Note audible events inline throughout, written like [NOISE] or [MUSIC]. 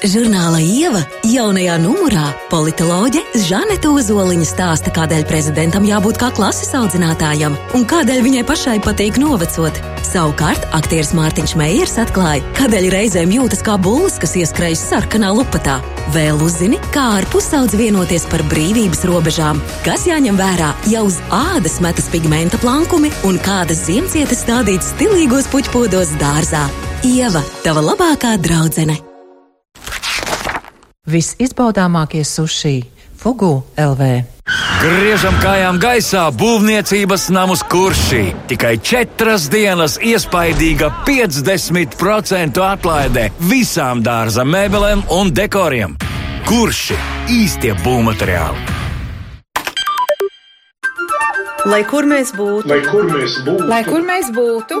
Žurnāla Ieva jaunajā numurā politoloģe Žaneta Ozoliņa stāsta, kādēļ prezidentam jābūt kā klases audzinātājam un kādēļ viņai pašai patīk novecot. Savukārt aktieris Mārtiņš Meijers atklāja, kādēļ reizēm jūtas kā bulls, kas ieskrējas sarkanā lupatā. Vēl uzzini, kā ar pusaudzi vienoties par brīvības robežām, kas jāņem vērā, ja uz ādas metas pigmenta plankumi un kādas ziemcietes stādītas stilīgos puķpodos dārzā. Ieva, tava labākā draudzene! Visizbaudāmākie sushi Fugu LV. Griežam kājām gaisā būvniecības namus kuršī. Tikai četras dienas iespaidīga 50% atlaide visām dārza mēbelēm un dekoriem. Kurši īstie būvmateriāli? Lai kur mēs būtu, Lai kur mēs būtu, Lai kur mēs būtu,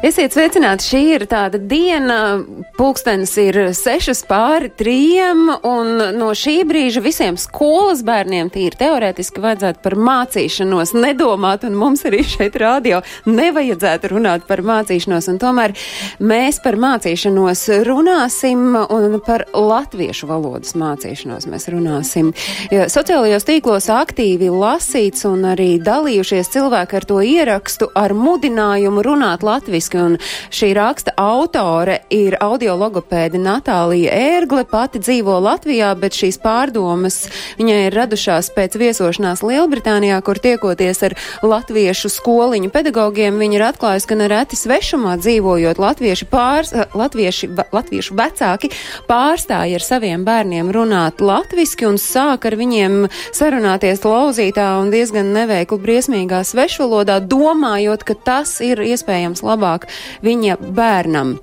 Esiet sveicināti, šī ir tāda diena, pulkstenis ir sešas pāri trījiem, un no šī brīža visiem skolas bērniem tīri teorētiski vajadzētu par mācīšanos nedomāt, un mums arī šeit rādio nevajadzētu runāt par mācīšanos, un tomēr mēs par mācīšanos runāsim, un par latviešu valodas mācīšanos mēs runāsim. Jo sociālajos tīklos aktīvi lasīts un arī dalījušies cilvēki ar to ierakstu ar mudinājumu runāt latviski lieliski, un šī raksta autore ir audiologopēde Natālija Ērgle, pati dzīvo Latvijā, bet šīs pārdomas viņai ir radušās pēc viesošanās Lielbritānijā, kur tiekoties ar latviešu skoliņu pedagogiem, viņa ir atklājusi, ka nereti svešumā dzīvojot latvieši pārs, latvieši, latviešu vecāki pārstāja ar saviem bērniem runāt latviski un sāk ar viņiem sarunāties lauzītā un diezgan neveikli briesmīgā svešvalodā, domājot, ka tas ir iespējams labāk viņa bērnam.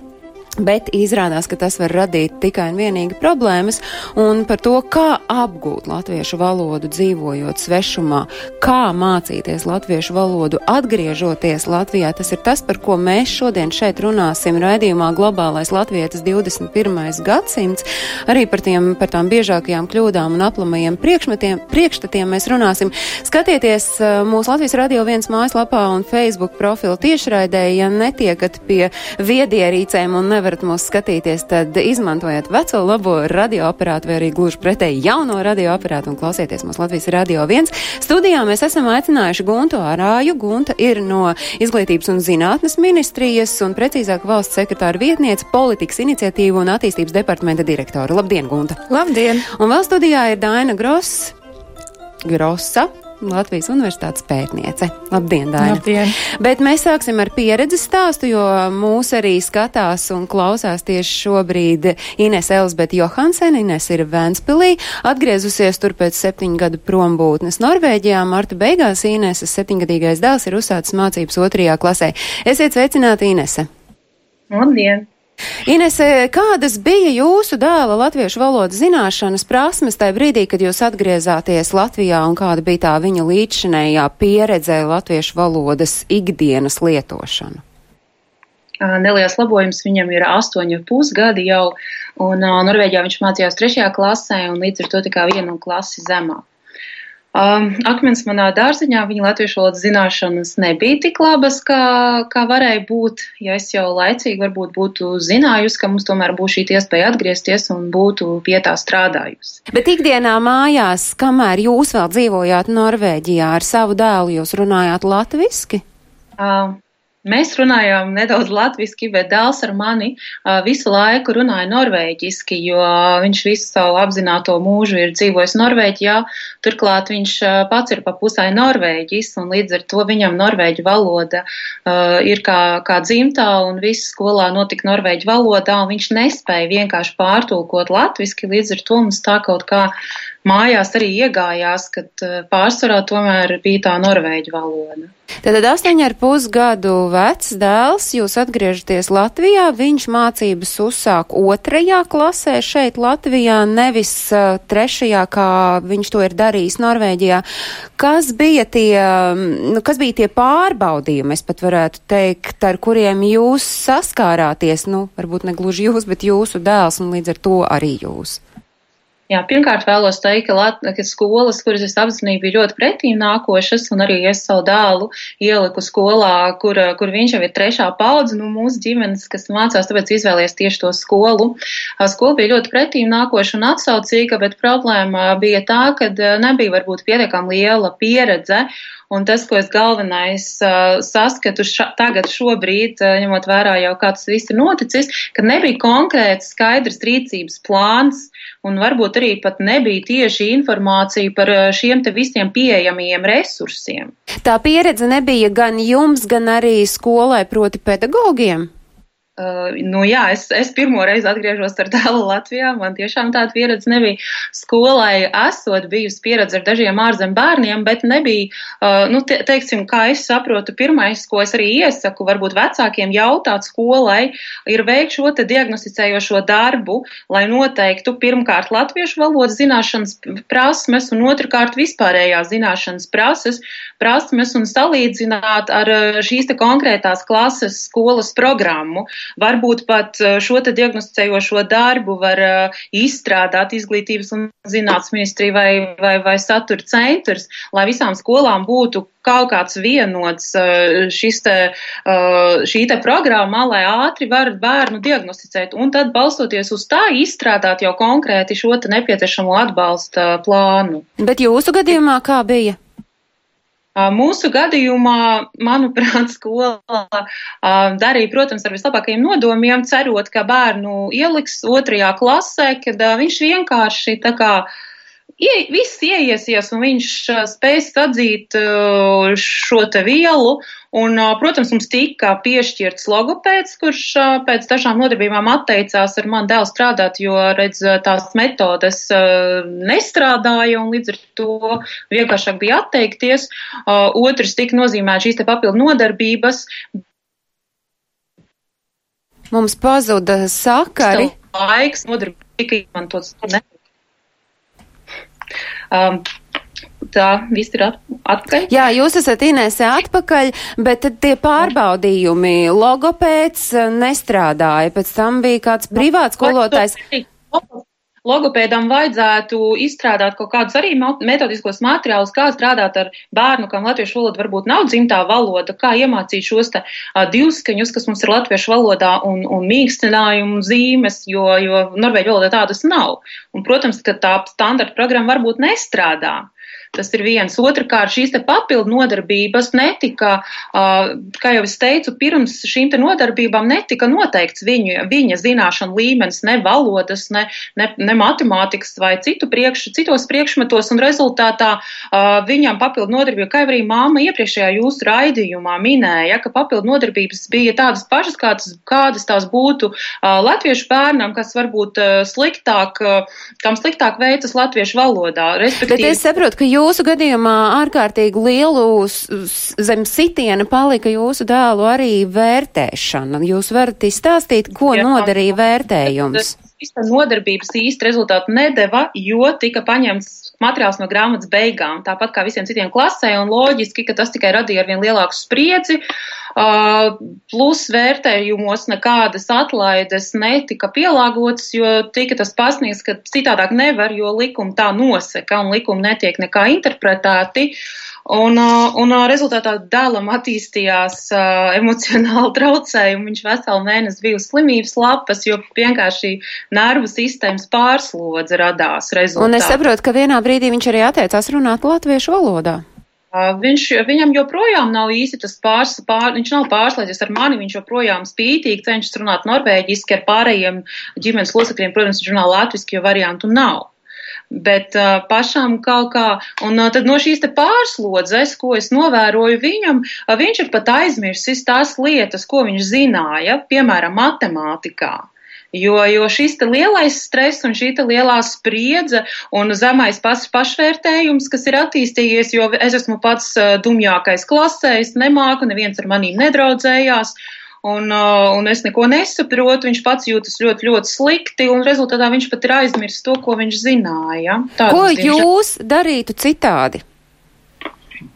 Bet izrādās, ka tas var radīt tikai un vienīgi problēmas, un par to, kā apgūt latviešu valodu dzīvojot svešumā, kā mācīties latviešu valodu atgriežoties Latvijā, tas ir tas, par ko mēs šodien šeit runāsim raidījumā Globālais Latvietis 21. gadsimts. Arī par, tiem, par tām biežākajām kļūdām un aplamajiem priekšstatiem mēs runāsim. Skatieties mūsu Latvijas radio viens mājaslapā un Facebook profilu tiešraidē, ja netiekat pie viedierīcēm un nevarat mūs skatīties, tad izmantojiet veco labo radioaparātu vai arī gluži pretēji jauno radioaparātu un klausieties mūsu Latvijas radio viens. Studijā mēs esam aicinājuši Guntu Arāju. Gunta ir no Izglītības un zinātnes ministrijas un precīzāk valsts sekretāra vietniece politikas iniciatīvu un attīstības departamenta direktora. Labdien, Gunta! Labdien! Un vēl studijā ir Daina Gross. Grossa, Latvijas Universitātes pētniece. Labdien, Daina! Labdien! Bet mēs sāksim ar pieredzes stāstu, jo mūs arī skatās un klausās tieši šobrīd Ines Elzbeta Johansen. Ines ir Vēnspilī, atgriezusies tur pēc septiņu gadu prombūtnes Norvēģijā. Marta beigās Ineses septiņgadīgais dēls ir uzsācis mācības otrajā klasē. Esiet sveicināti, Inese! Labdien! Inese, kādas bija jūsu dēla latviešu valodas zināšanas prasmes tajā brīdī, kad jūs atgriezāties Latvijā un kāda bija tā viņa līdzšinējā pieredze latviešu valodas ikdienas lietošanu? Neliels labojums viņam ir astoņi pusgadi jau, un Norvēģijā viņš mācījās trešajā klasē un līdz ar to tikai vienu klasi zemāk. Um, akmens manā dārziņā viņa latviešu valodas zināšanas nebija tik labas, kā, kā varēja būt, ja es jau laicīgi varbūt būtu zinājusi, ka mums tomēr būs šī iespēja atgriezties un būtu pie tā strādājusi. Bet ikdienā mājās, kamēr jūs vēl dzīvojāt Norvēģijā ar savu dēlu, jūs runājāt latviski? Uh, Mēs runājām nedaudz latviešu, bet dēls ar mani uh, visu laiku runāja norvēģiski, jo viņš visu savu apzināto mūžu ir dzīvojis Norvēģijā. Turklāt viņš uh, pats ir pa pusē norvēģis, un līdz ar to viņam norvēģu valoda uh, ir kā, kā dzimtā, un viss skolā notika norvēģu valodā, un viņš nespēja vienkārši pārtulkot latviešu, līdz ar to mums tā kaut kā mājās arī iegājās, kad pārsvarā tomēr bija tā norvēģu valoda. Tātad astoņi ar pusgadu vecs dēls, jūs atgriežaties Latvijā, viņš mācības uzsāk otrajā klasē šeit Latvijā, nevis uh, trešajā, kā viņš to ir darījis Norvēģijā. Kas bija tie, nu, kas bija tie pārbaudījumi, es pat varētu teikt, ar kuriem jūs saskārāties, nu, varbūt ne gluži jūs, bet jūsu dēls un līdz ar to arī jūs? Jā, pirmkārt vēlos teikt, ka, Lat ka skolas, kuras es apzināju, bija ļoti pretīm nākošas, un arī es savu dēlu ieliku skolā, kur, kur viņš jau ir trešā paudze no nu, mūsu ģimenes, kas mācās, tāpēc izvēlies tieši to skolu. Skola bija ļoti pretīm nākoša un atsaucīga, bet problēma bija tā, ka nebija varbūt pietiekami liela pieredze Un tas, ko es galvenais uh, saskatu ša, tagad šobrīd, uh, ņemot vērā jau kā tas viss ir noticis, ka nebija konkrēts skaidrs rīcības plāns un varbūt arī pat nebija tieši informācija par šiem te visiem pieejamajiem resursiem. Tā pieredze nebija gan jums, gan arī skolai, proti pedagogiem? Uh, nu, jā, es, es pirmo reizi atgriežos ar dēlu Latvijā. Man tiešām tāda pieredze nebija. Skolai esot bijusi pieredze ar dažiem ārzem bērniem, bet nebija, uh, nu, te, teiksim, kā es saprotu, pirmais, ko es arī iesaku, varbūt vecākiem jautāt skolai, ir veikt šo te diagnosticējošo darbu, lai noteiktu pirmkārt latviešu valodas zināšanas prasmes un otrkārt vispārējās zināšanas prases, prasmes un salīdzināt ar uh, šīs te konkrētās klases skolas programmu. Varbūt pat eh, šo te diagnosticējošo darbu var eh, izstrādāt izglītības un zinātnes ministrija vai, vai, vai satura centrs, lai visām skolām būtu kaut kāds vienots eh, šis te, šī te programma, lai ātri var bērnu diagnosticēt un tad balstoties uz tā izstrādāt jau konkrēti šo te nepieciešamo atbalsta plānu. Bet jūsu gadījumā kā bija? Mūsu gadījumā, manuprāt, skola darīja, protams, ar vislabākajiem nodomiem, cerot, ka bērnu ieliks otrajā klasē, kad viņš vienkārši tā kā ie, viss ieiesies un viņš spēs atzīt šo te vielu Un, protams, mums tika piešķirts logopēds, kurš pēc dažām nodarbībām atteicās ar mani dēlu strādāt, jo, redz, tās metodes nestrādāja un līdz ar to vienkāršāk bija atteikties. Otrs tika nozīmēt šīs te papildu nodarbības. Mums pazuda sakari. Laiks nodarbības tika izmantots. Um, tā viss ir atpakaļ. Jā, jūs esat Inēsē atpakaļ, bet tie pārbaudījumi logopēds eh, nestrādāja. Pēc tam bija kāds privāts skolotājs. Logopēdam vajadzētu izstrādāt kaut kādus arī metodiskos materiālus, kā strādāt ar bērnu, kam latviešu valoda varbūt nav dzimtā valoda, kā iemācīt šos te divskaņus, kas mums ir latviešu valodā un, un mīkstinājumu zīmes, jo, jo norvēģu valodā tādas nav. Un, protams, ka tā standarta programma varbūt nestrādā. Tas ir viens. Otrakārt, šīs te papildu nodarbības netika, kā jau es teicu, pirms šīm te nodarbībām netika noteikts viņu, viņa zināšanu līmenis, ne valodas, ne, ne, ne matemātikas vai citu priekš, citos priekšmetos, un rezultātā viņam papildu nodarbība, kā arī māma iepriekšējā jūsu raidījumā minēja, ka papildu nodarbības bija tādas pašas, kādas, kādas tās būtu latviešu bērnam, kas varbūt sliktāk, kam sliktāk veicas latviešu valodā. Bet es saprotu, ka jūsu gadījumā ārkārtīgi lielu zem sitiena palika jūsu dēlu arī vērtēšana. Jūs varat izstāstīt, ko Jā, nodarīja vērtējums? Īsta nodarbības īsti rezultātu nedeva, jo tika paņemts materiāls no grāmatas beigām, tāpat kā visiem citiem klasē, un loģiski, ka tas tikai radīja arvien lielāku spriedzi. Uh, plus vērtējumos nekādas atlaides netika pielāgotas, jo tika tas pasniegts, ka citādāk nevar, jo likumi tā nosaka un likumi netiek nekā interpretēti. Un, un rezultātā dēlam attīstījās uh, emocionāli [LAUGHS] traucējumi. Viņš veselu mēnesi bija uz slimības lapas, jo vienkārši nervu sistēmas pārslodze radās rezultātā. Un es saprotu, ka vienā brīdī viņš arī atteicās runāt latviešu valodā. Viņš, viņam joprojām nav īsti tas pārs, pār, viņš nav pārslēdzies ar mani, viņš joprojām spītīgi cenšas runāt norvēģiski ar pārējiem ģimenes locekļiem, protams, viņš runā latviski, jo variantu nav. Bet uh, pašām kaut kā, un uh, tad no šīs te pārslodzes, ko es novēroju viņam, uh, viņš ir pat aizmirsis tās lietas, ko viņš zināja, piemēram, matemātikā. Jo, jo šis lielais stress un šī lielā spriedze un zemais pas, pašvērtējums, kas ir attīstījies, jo es esmu pats dumjākais klasē, es nemāku, neviens ar manīm nedraudzējās. Uh, un es neko nesaprotu, viņš pats jūtas ļoti, ļoti slikti, un rezultātā viņš pat ir aizmirsis to, ko viņš zināja. Tādas ko jūs darītu citādi?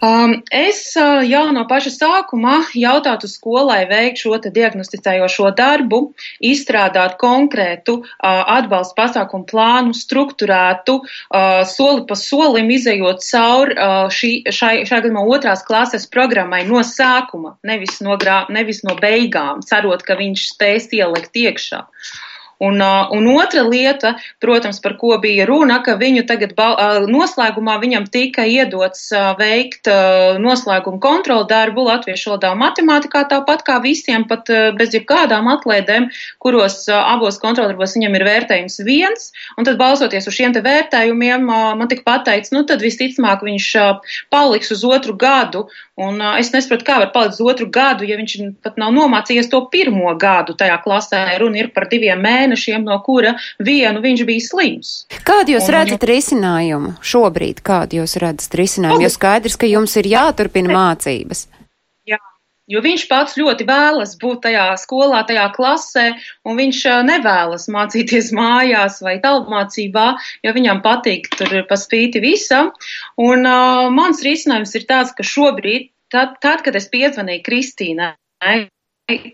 Um, es uh, jau no paša sākuma jautātu skolai veikt šo diagnosticējošo darbu, izstrādāt konkrētu uh, atbalsta pasākumu plānu, strukturētu, uh, soli pa solim izējot cauri šī, šai, šai gadījumā otrās klases programmai no sākuma, nevis no, grā, nevis no beigām, cerot, ka viņš spēs ielikt iekšā. Uh, Un, un otra lieta, protams, par ko bija runa, ka viņu tagad noslēgumā viņam tika iedots veikt noslēgumu kontrolu darbu latviešu valodā un matemātikā, tāpat kā visiem, pat bez jebkādām atlaidēm, kuros abos kontroldarbos viņam ir vērtējums viens, un tad balsoties uz šiem te vērtējumiem, man tika pateikts, nu tad visticamāk viņš paliks uz otru gadu, un es nesaprotu, kā var palikt uz otru gadu, ja viņš pat nav nomācījies to pirmo gadu tajā klasē, runa ir par diviem mēnešiem mēnešiem, no kura vienu viņš bija slims. Kādu jūs un, redzat risinājumu šobrīd? Kādu jūs redzat risinājumu? Jo skaidrs, ka jums ir jāturpina mācības. Jo viņš pats ļoti vēlas būt tajā skolā, tajā klasē, un viņš nevēlas mācīties [LAUGHS] mājās vai tālmācībā, jo viņam patīk tur pa spīti visam. Un uh, mans risinājums ir tāds, ka šobrīd, tad, tad kad es piezvanīju Kristīnai,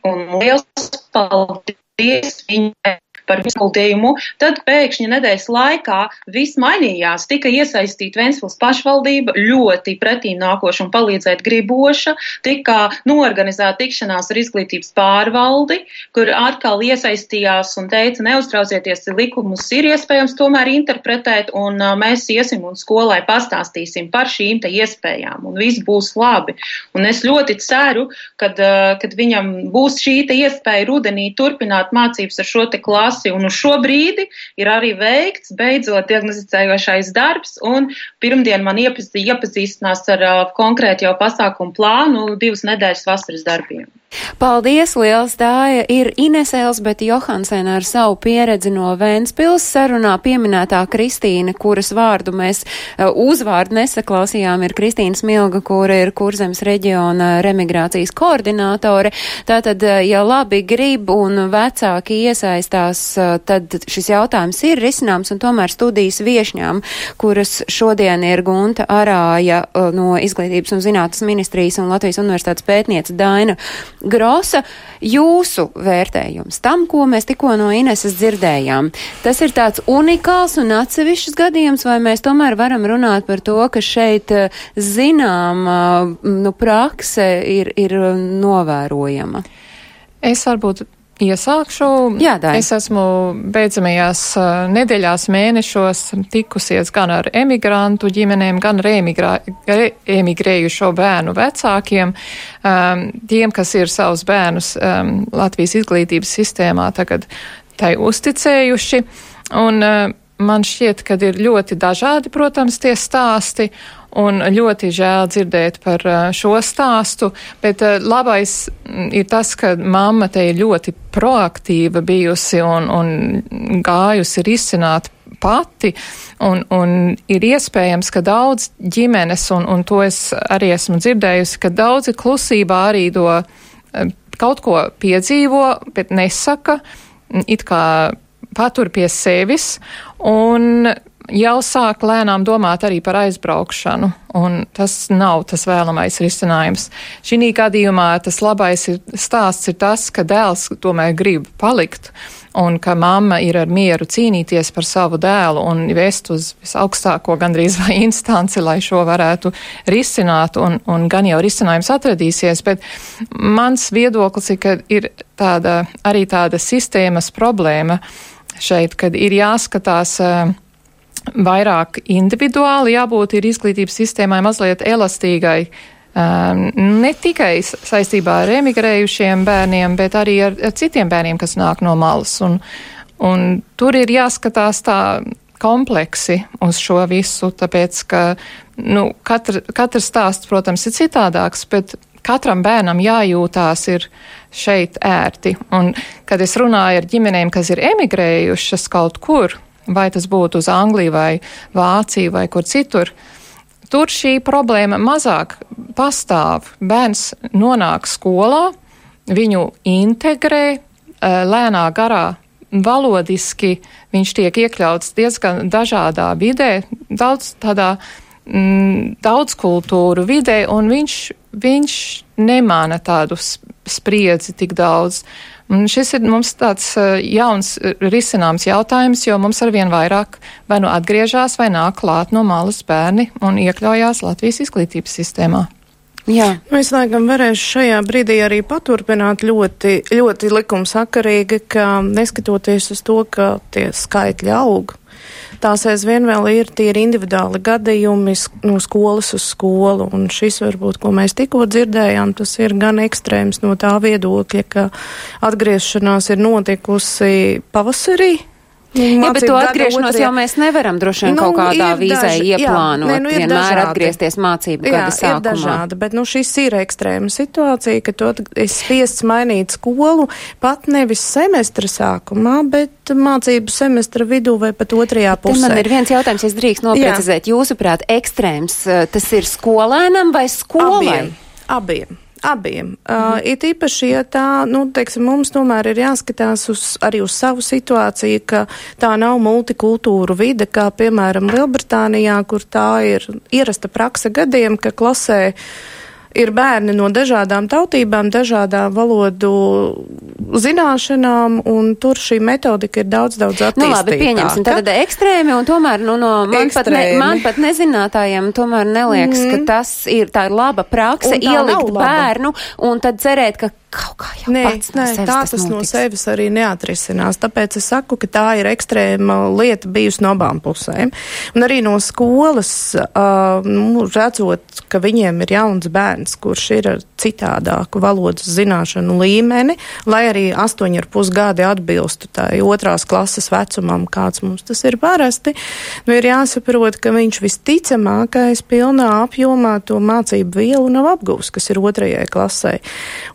un liels paldies viņai par ieguldījumu. Tad pēkšņi nedēļas laikā viss mainījās. Tika iesaistīta Ventspils pašvaldība, ļoti pretīm nākoša un palīdzēt griboša. Tika norganizēta tikšanās ar izglītības pārvaldi, kur atkal iesaistījās un teica, neuztraucieties, likumus ir iespējams tomēr interpretēt, un mēs iesim un skolai pastāstīsim par šīm te iespējām, un viss būs labi. Un es ļoti ceru, kad, kad viņam būs šī iespēja rudenī turpināt mācības ar šo te klasi klasi, un uz šo brīdi ir arī veikts beidzot diagnosticējošais darbs, un pirmdien man iepazīstinās ar uh, konkrētu jau pasākumu plānu divas nedēļas vasaras darbiem. Paldies, liels dāja ir Ines Elsbeta Johansena ar savu pieredzi no Vēnspils sarunā pieminētā Kristīne, kuras vārdu mēs uzvārdu nesaklausījām, ir Kristīna Smilga, kura ir Kurzemes reģiona remigrācijas koordinātore. Tātad, ja labi grib un vecāki iesaistās, tad šis jautājums ir risināms un tomēr studijas viešņām, kuras šodien ir Gunta Arāja no Izglītības un zinātnes ministrijas un Latvijas universitātes pētniece Daina Grosa, jūsu vērtējums tam, ko mēs tikko no Ineses dzirdējām. Tas ir tāds unikāls un atsevišķs gadījums, vai mēs tomēr varam runāt par to, ka šeit zinām, nu, prakse ir, ir novērojama? Es varbūt Iesākšu. Jā, Dai. Es esmu beidzamajās nedēļās, mēnešos tikusies gan ar emigrantu ģimenēm, gan ar emigrējušo bērnu vecākiem, um, tiem, kas ir savus bērnus um, Latvijas izglītības sistēmā tagad tai uzticējuši. Un, uh, man šķiet, ka ir ļoti dažādi, protams, tie stāsti, un ļoti žēl dzirdēt par šo stāstu, bet labais ir tas, ka mamma te ir ļoti proaktīva bijusi un, un gājusi risināt pati, un, un ir iespējams, ka daudz ģimenes, un, un to es arī esmu dzirdējusi, ka daudzi klusībā arī to kaut ko piedzīvo, bet nesaka, it kā patur pie sevis, un jau sāk lēnām domāt arī par aizbraukšanu, un tas nav tas vēlamais risinājums. Šī gadījumā tas labais ir, stāsts ir tas, ka dēls tomēr grib palikt, un ka mamma ir ar mieru cīnīties par savu dēlu un vest uz visaugstāko gandrīz vai [LAUGHS] instanci, lai šo varētu risināt, un, un gan jau risinājums atradīsies, bet mans viedoklis ir, ka ir tāda, arī tāda sistēmas problēma šeit, kad ir jāskatās uh, vairāk individuāli, jābūt ir izglītības sistēmai mazliet elastīgai. Um, ne tikai saistībā ar emigrējušiem bērniem, bet arī ar, ar citiem bērniem, kas nāk no malas. Un, un tur ir jāskatās tā kompleksi uz šo visu, tāpēc, ka nu, katra, katrs stāsts, protams, ir citādāks, bet katram bērnam jājūtās ir šeit ērti. Un, kad es runāju ar ģimenēm, kas ir emigrējušas kaut kur, vai tas būtu uz Angliju vai Vāciju vai kur citur. Tur šī problēma mazāk pastāv. Bērns nonāk skolā, viņu integrē eh, lēnā garā. Valodiski viņš tiek iekļauts diezgan dažādā vidē, daudz tādā mm, daudzkultūru vidē, un viņš, viņš nemāna tādu spriedzi tik daudz. Un šis ir mums tāds uh, jauns risināms jautājums, jo mums arvien vairāk vai nu atgriežas vai nāk klāt no malas bērni un iekļaujās Latvijas izglītības sistēmā. Jā. Nu, es laikam varēšu šajā brīdī arī paturpināt ļoti, ļoti likumsakarīgi, ka neskatoties uz to, ka tie skaitļi aug, tās aizvien vēl ir tie ir individuāli gadījumi no skolas uz skolu, un šis varbūt, ko mēs tikko dzirdējām, tas ir gan ekstrēms no tā viedokļa, ka atgriešanās ir notikusi pavasarī, Jā, bet to atgriešanos otrajā. jau mēs nevaram droši vien nu, kaut kādā vīzē daži, ieplānot. Jā, ne, nu, vienmēr dažādi. atgriezties mācību gada jā, sākumā. Ir dažādi, bet nu, šis ir ekstrēma situācija, ka tu esi spiests mainīt skolu pat nevis semestra sākumā, bet mācību semestra vidū vai pat otrajā pusē. Te man ir viens jautājums, es drīkst noprecizēt. Jūsuprāt, ekstrēms eh, tas ir skolēnam vai skolai? Abiem. Abiem. Abiem. -hmm. uh, it īpaši, ja tā, nu, teiksim, mums tomēr ir jāskatās uz, arī uz savu situāciju, ka tā nav multikultūru vide, kā piemēram Lielbritānijā, kur tā ir ierasta praksa gadiem, ka klasē ir bērni no dažādām tautībām, dažādām valodu zināšanām, un tur šī metodika ir daudz, daudz attīstītāka. Nu labi, pieņemsim, tad ekstrēmi, un tomēr, nu, no man pat, ne, man pat nezinātājiem tomēr neliekas, mm. ka tas ir, tā ir laba prakse ielikt bērnu, un tad cerēt, ka kaut kā jau nē, pats nē, no tā tas, tas no sevis arī neatrisinās. Tāpēc es saku, ka tā ir ekstrēma lieta bijusi no abām pusēm. Un arī no skolas, uh, nu, redzot, ka viņiem ir jauns bērns, kurš ir ar citādāku valodas zināšanu līmeni, lai arī astoņi ar pus gadi atbilstu tai otrās klases vecumam, kāds mums tas ir parasti, nu ir jāsaprot, ka viņš visticamākais pilnā apjomā to mācību vielu nav apgūst, kas ir otrajai klasē.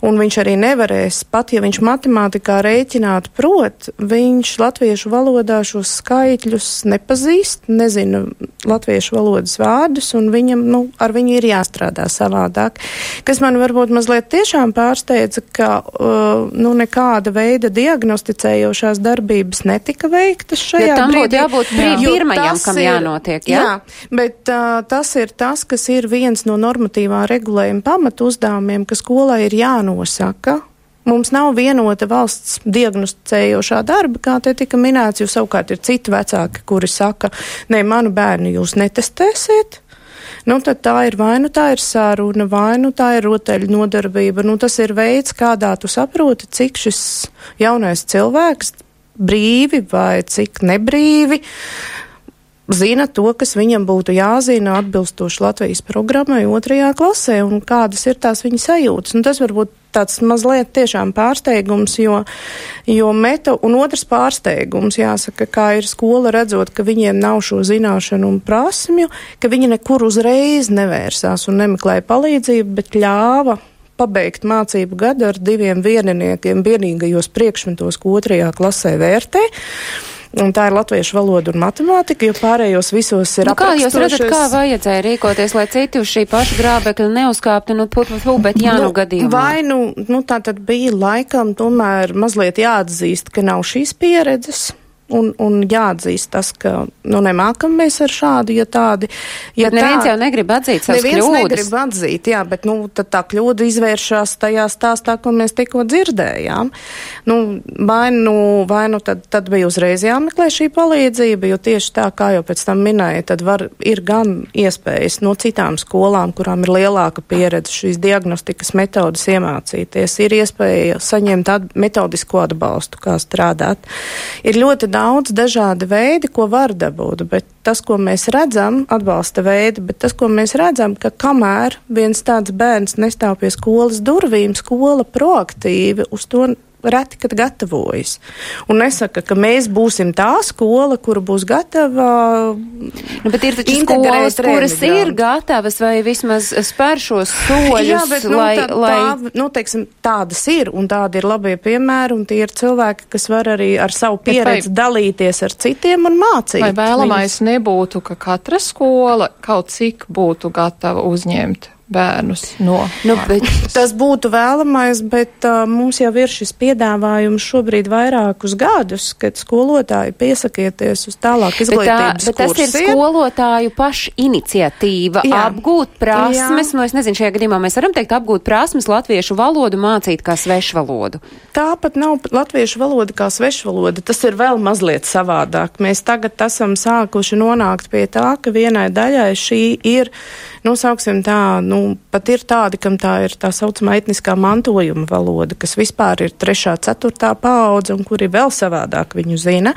Un viņš arī nevarēs, pat ja viņš matemātikā rēķināt prot, viņš latviešu valodā šos skaitļus nepazīst, nezina latviešu valodas vārdus, un viņam, nu, ar viņu ir jāstrādā savādāk. Kas man varbūt mazliet tiešām pārsteidza, ka, uh, nu, nekāda veida diagnosticējošās darbības netika veiktas šajā ja tam brīdī. jābūt pirmajam, kam ir, jānotiek, jā? Jā, bet uh, tas ir tas, kas ir viens no normatīvā regulējuma pamatu uzdevumiem, ka skolai ir jānosaka saka, Mums nav vienota valsts diagnosticējošā darba, kā te tika minēts, jo savukārt ir citi vecāki, kuri saka, nē, manu bērnu jūs netestēsiet. Nu, tad tā ir vai nu tā ir sāruna, vai nu tā ir rotaļu nodarbība. Nu, tas ir veids, kādā tu saproti, cik šis jaunais cilvēks brīvi vai cik nebrīvi zina to, kas viņam būtu jāzina atbilstoši Latvijas programmai otrajā klasē un kādas ir tās viņa sajūtas. Un tas varbūt tāds mazliet tiešām pārsteigums, jo, jo meta, un otrs pārsteigums, jāsaka, kā ir skola redzot, ka viņiem nav šo zināšanu un prasmju, ka viņi nekur uzreiz nevērsās un nemeklēja palīdzību, bet ļāva pabeigt mācību gadu ar diviem vieniniekiem vienīgajos priekšmetos, ko otrajā klasē vērtē. Un tā ir latviešu valoda un matemātika, jo pārējos visos ir nu, Kā jūs redzat, kā vajadzēja rīkoties, lai citi uz šī paša grābekļa neuzkāptu, nu, put, put, bet jā, nu, nu gadījumā? Vai, nu, nu, tā tad bija laikam tomēr mazliet jāatzīst, ka nav šīs pieredzes un, un jāatzīst tas, ka nu, nemākam mēs ar šādu, ja tādi. Ja bet neviens tā, jau negrib atzīt savas neviens kļūdas. Neviens negrib atzīt, jā, bet nu, tā kļūda izvēršas tajā stāstā, ko mēs tikko dzirdējām. Nu, vai nu, vai nu tad, tad bija uzreiz jāmeklē šī palīdzība, jo tieši tā, kā jau pēc tam minēja, tad var, ir gan iespējas no citām skolām, kurām ir lielāka pieredze šīs diagnostikas metodas iemācīties, ir iespēja saņemt at metodisko atbalstu, kā strādāt. Ir ļoti daudz daudz dažādi veidi, ko var dabūt, bet tas, ko mēs redzam, atbalsta veidi, bet tas, ko mēs redzam, ka kamēr viens tāds bērns nestāv pie skolas durvīm, skola proaktīvi uz to reti kad gatavojas. Un nesaka, ka mēs būsim tā skola, kura būs gatava. Nu, bet ir taču skolas, kuras ir gatavas vai vismaz spēr šos soļus, Jā, bet, nu, lai, tā, lai... Tā, nu, teiksim, tādas ir un tādi ir labie piemēri un tie ir cilvēki, kas var arī ar savu pieredzi vai... dalīties ar citiem un mācīt. Vai vēlamais viņus. nebūtu, ka katra skola kaut cik būtu gatava uzņemt bērnus no. Nu, tas būtu vēlamais, bet uh, mums jau ir šis piedāvājums šobrīd vairākus gadus, kad skolotāji piesakieties uz tālāk izglītības bet tā, bet tas ir skolotāju pašu iniciatīva Jā. apgūt prasmes, Jā. nu es nezinu, šajā gadījumā mēs varam teikt apgūt prasmes latviešu valodu mācīt kā svešvalodu. Tāpat nav latviešu valoda kā svešvaloda, tas ir vēl mazliet savādāk. Mēs tagad esam sākuši nonākt pie tā, ka vienai daļai šī ir, nu, sauksim tā, nu, pat ir tādi, kam tā ir tā saucamā etniskā mantojuma valoda, kas vispār ir trešā, ceturtā paudze un kuri vēl savādāk viņu zina.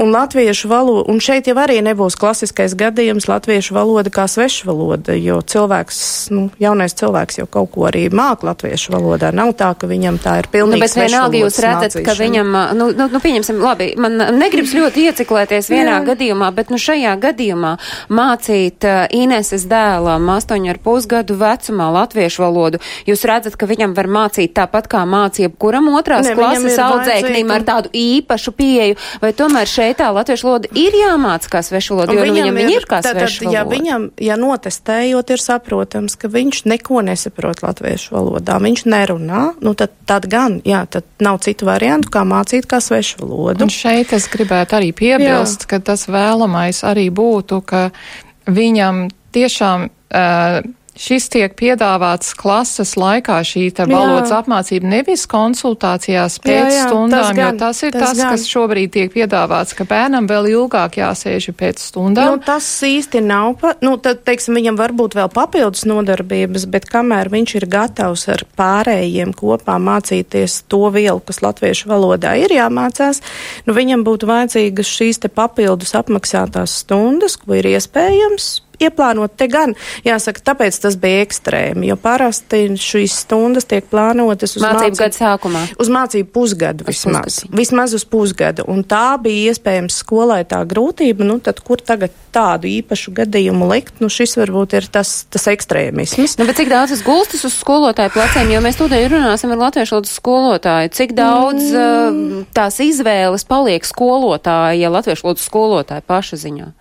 Un latviešu valoda, un šeit jau arī nebūs klasiskais gadījums latviešu valoda kā svešvaloda, jo cilvēks, nu, jaunais cilvēks jau kaut ko arī māk latviešu valodā. Nav tā, ka viņam tā ir pilnīgi. Nu, bet vienalga jūs redzat, ka viņam, nu, nu, nu, pieņemsim, labi, man negribas ļoti ieciklēties vienā Jā. gadījumā, bet nu šajā gadījumā mācīt uh, Ineses dēlam astoņu ar pusgadu vecumā latviešu valodu, jūs redzat, ka viņam var mācīt tāpat kā mācīja kuram otrās ne, klases audzēknim ar tādu īpašu pieeju, vai tomēr šeit tā latviešu valoda ir jāmāca kā svešu valoda, jo nu, viņam, viņam ir, ir kā svešu valoda. Ja viņam, ja notestējot, ir saprotams, ka viņš neko nesaprot latviešu valodā, viņš nerunā, nu tad, tad gan, jā, tad nav citu variantu, kā mācīt kā svešu valodu. Un šeit es gribētu arī piebilst, Jā. ka tas vēlamais arī būtu, ka viņam tiešām uh, Šis tiek piedāvāts klases laikā, šī valodas apmācība, nevis konsultācijās pēc jā, jā, stundām, tas gan, jo tas ir tas, tas kas šobrīd tiek piedāvāts, ka bērnam vēl ilgāk jāsēž pēc stundām. Nu, tas īsti nav, pa, nu, tad, teiksim, viņam varbūt vēl papildus nodarbības, bet kamēr viņš ir gatavs ar pārējiem kopā mācīties to vielu, kas latviešu valodā ir jāmācās, nu, viņam būtu vajadzīgas šīs te papildus apmaksātās stundas, ko ir iespējams ieplānot. Te gan, jāsaka, tāpēc tas bija ekstrēmi, jo parasti šīs stundas tiek plānotas uz mācību gadu sākumā. Uz mācību pusgadu vismaz. Pusgadu. Vismaz uz pusgadu. Un tā bija iespējams skolai tā grūtība, nu tad kur tagad tādu īpašu gadījumu likt, nu šis varbūt ir tas, tas ekstrēmisms. Nu, bet cik daudz tas gulstas uz skolotāju pleciem, jo mēs tūdaļ runāsim ar latviešu valodas skolotāju, cik daudz mm. uh, tās izvēles paliek skolotāja, latviešu valodas skolotāja paša ziņā?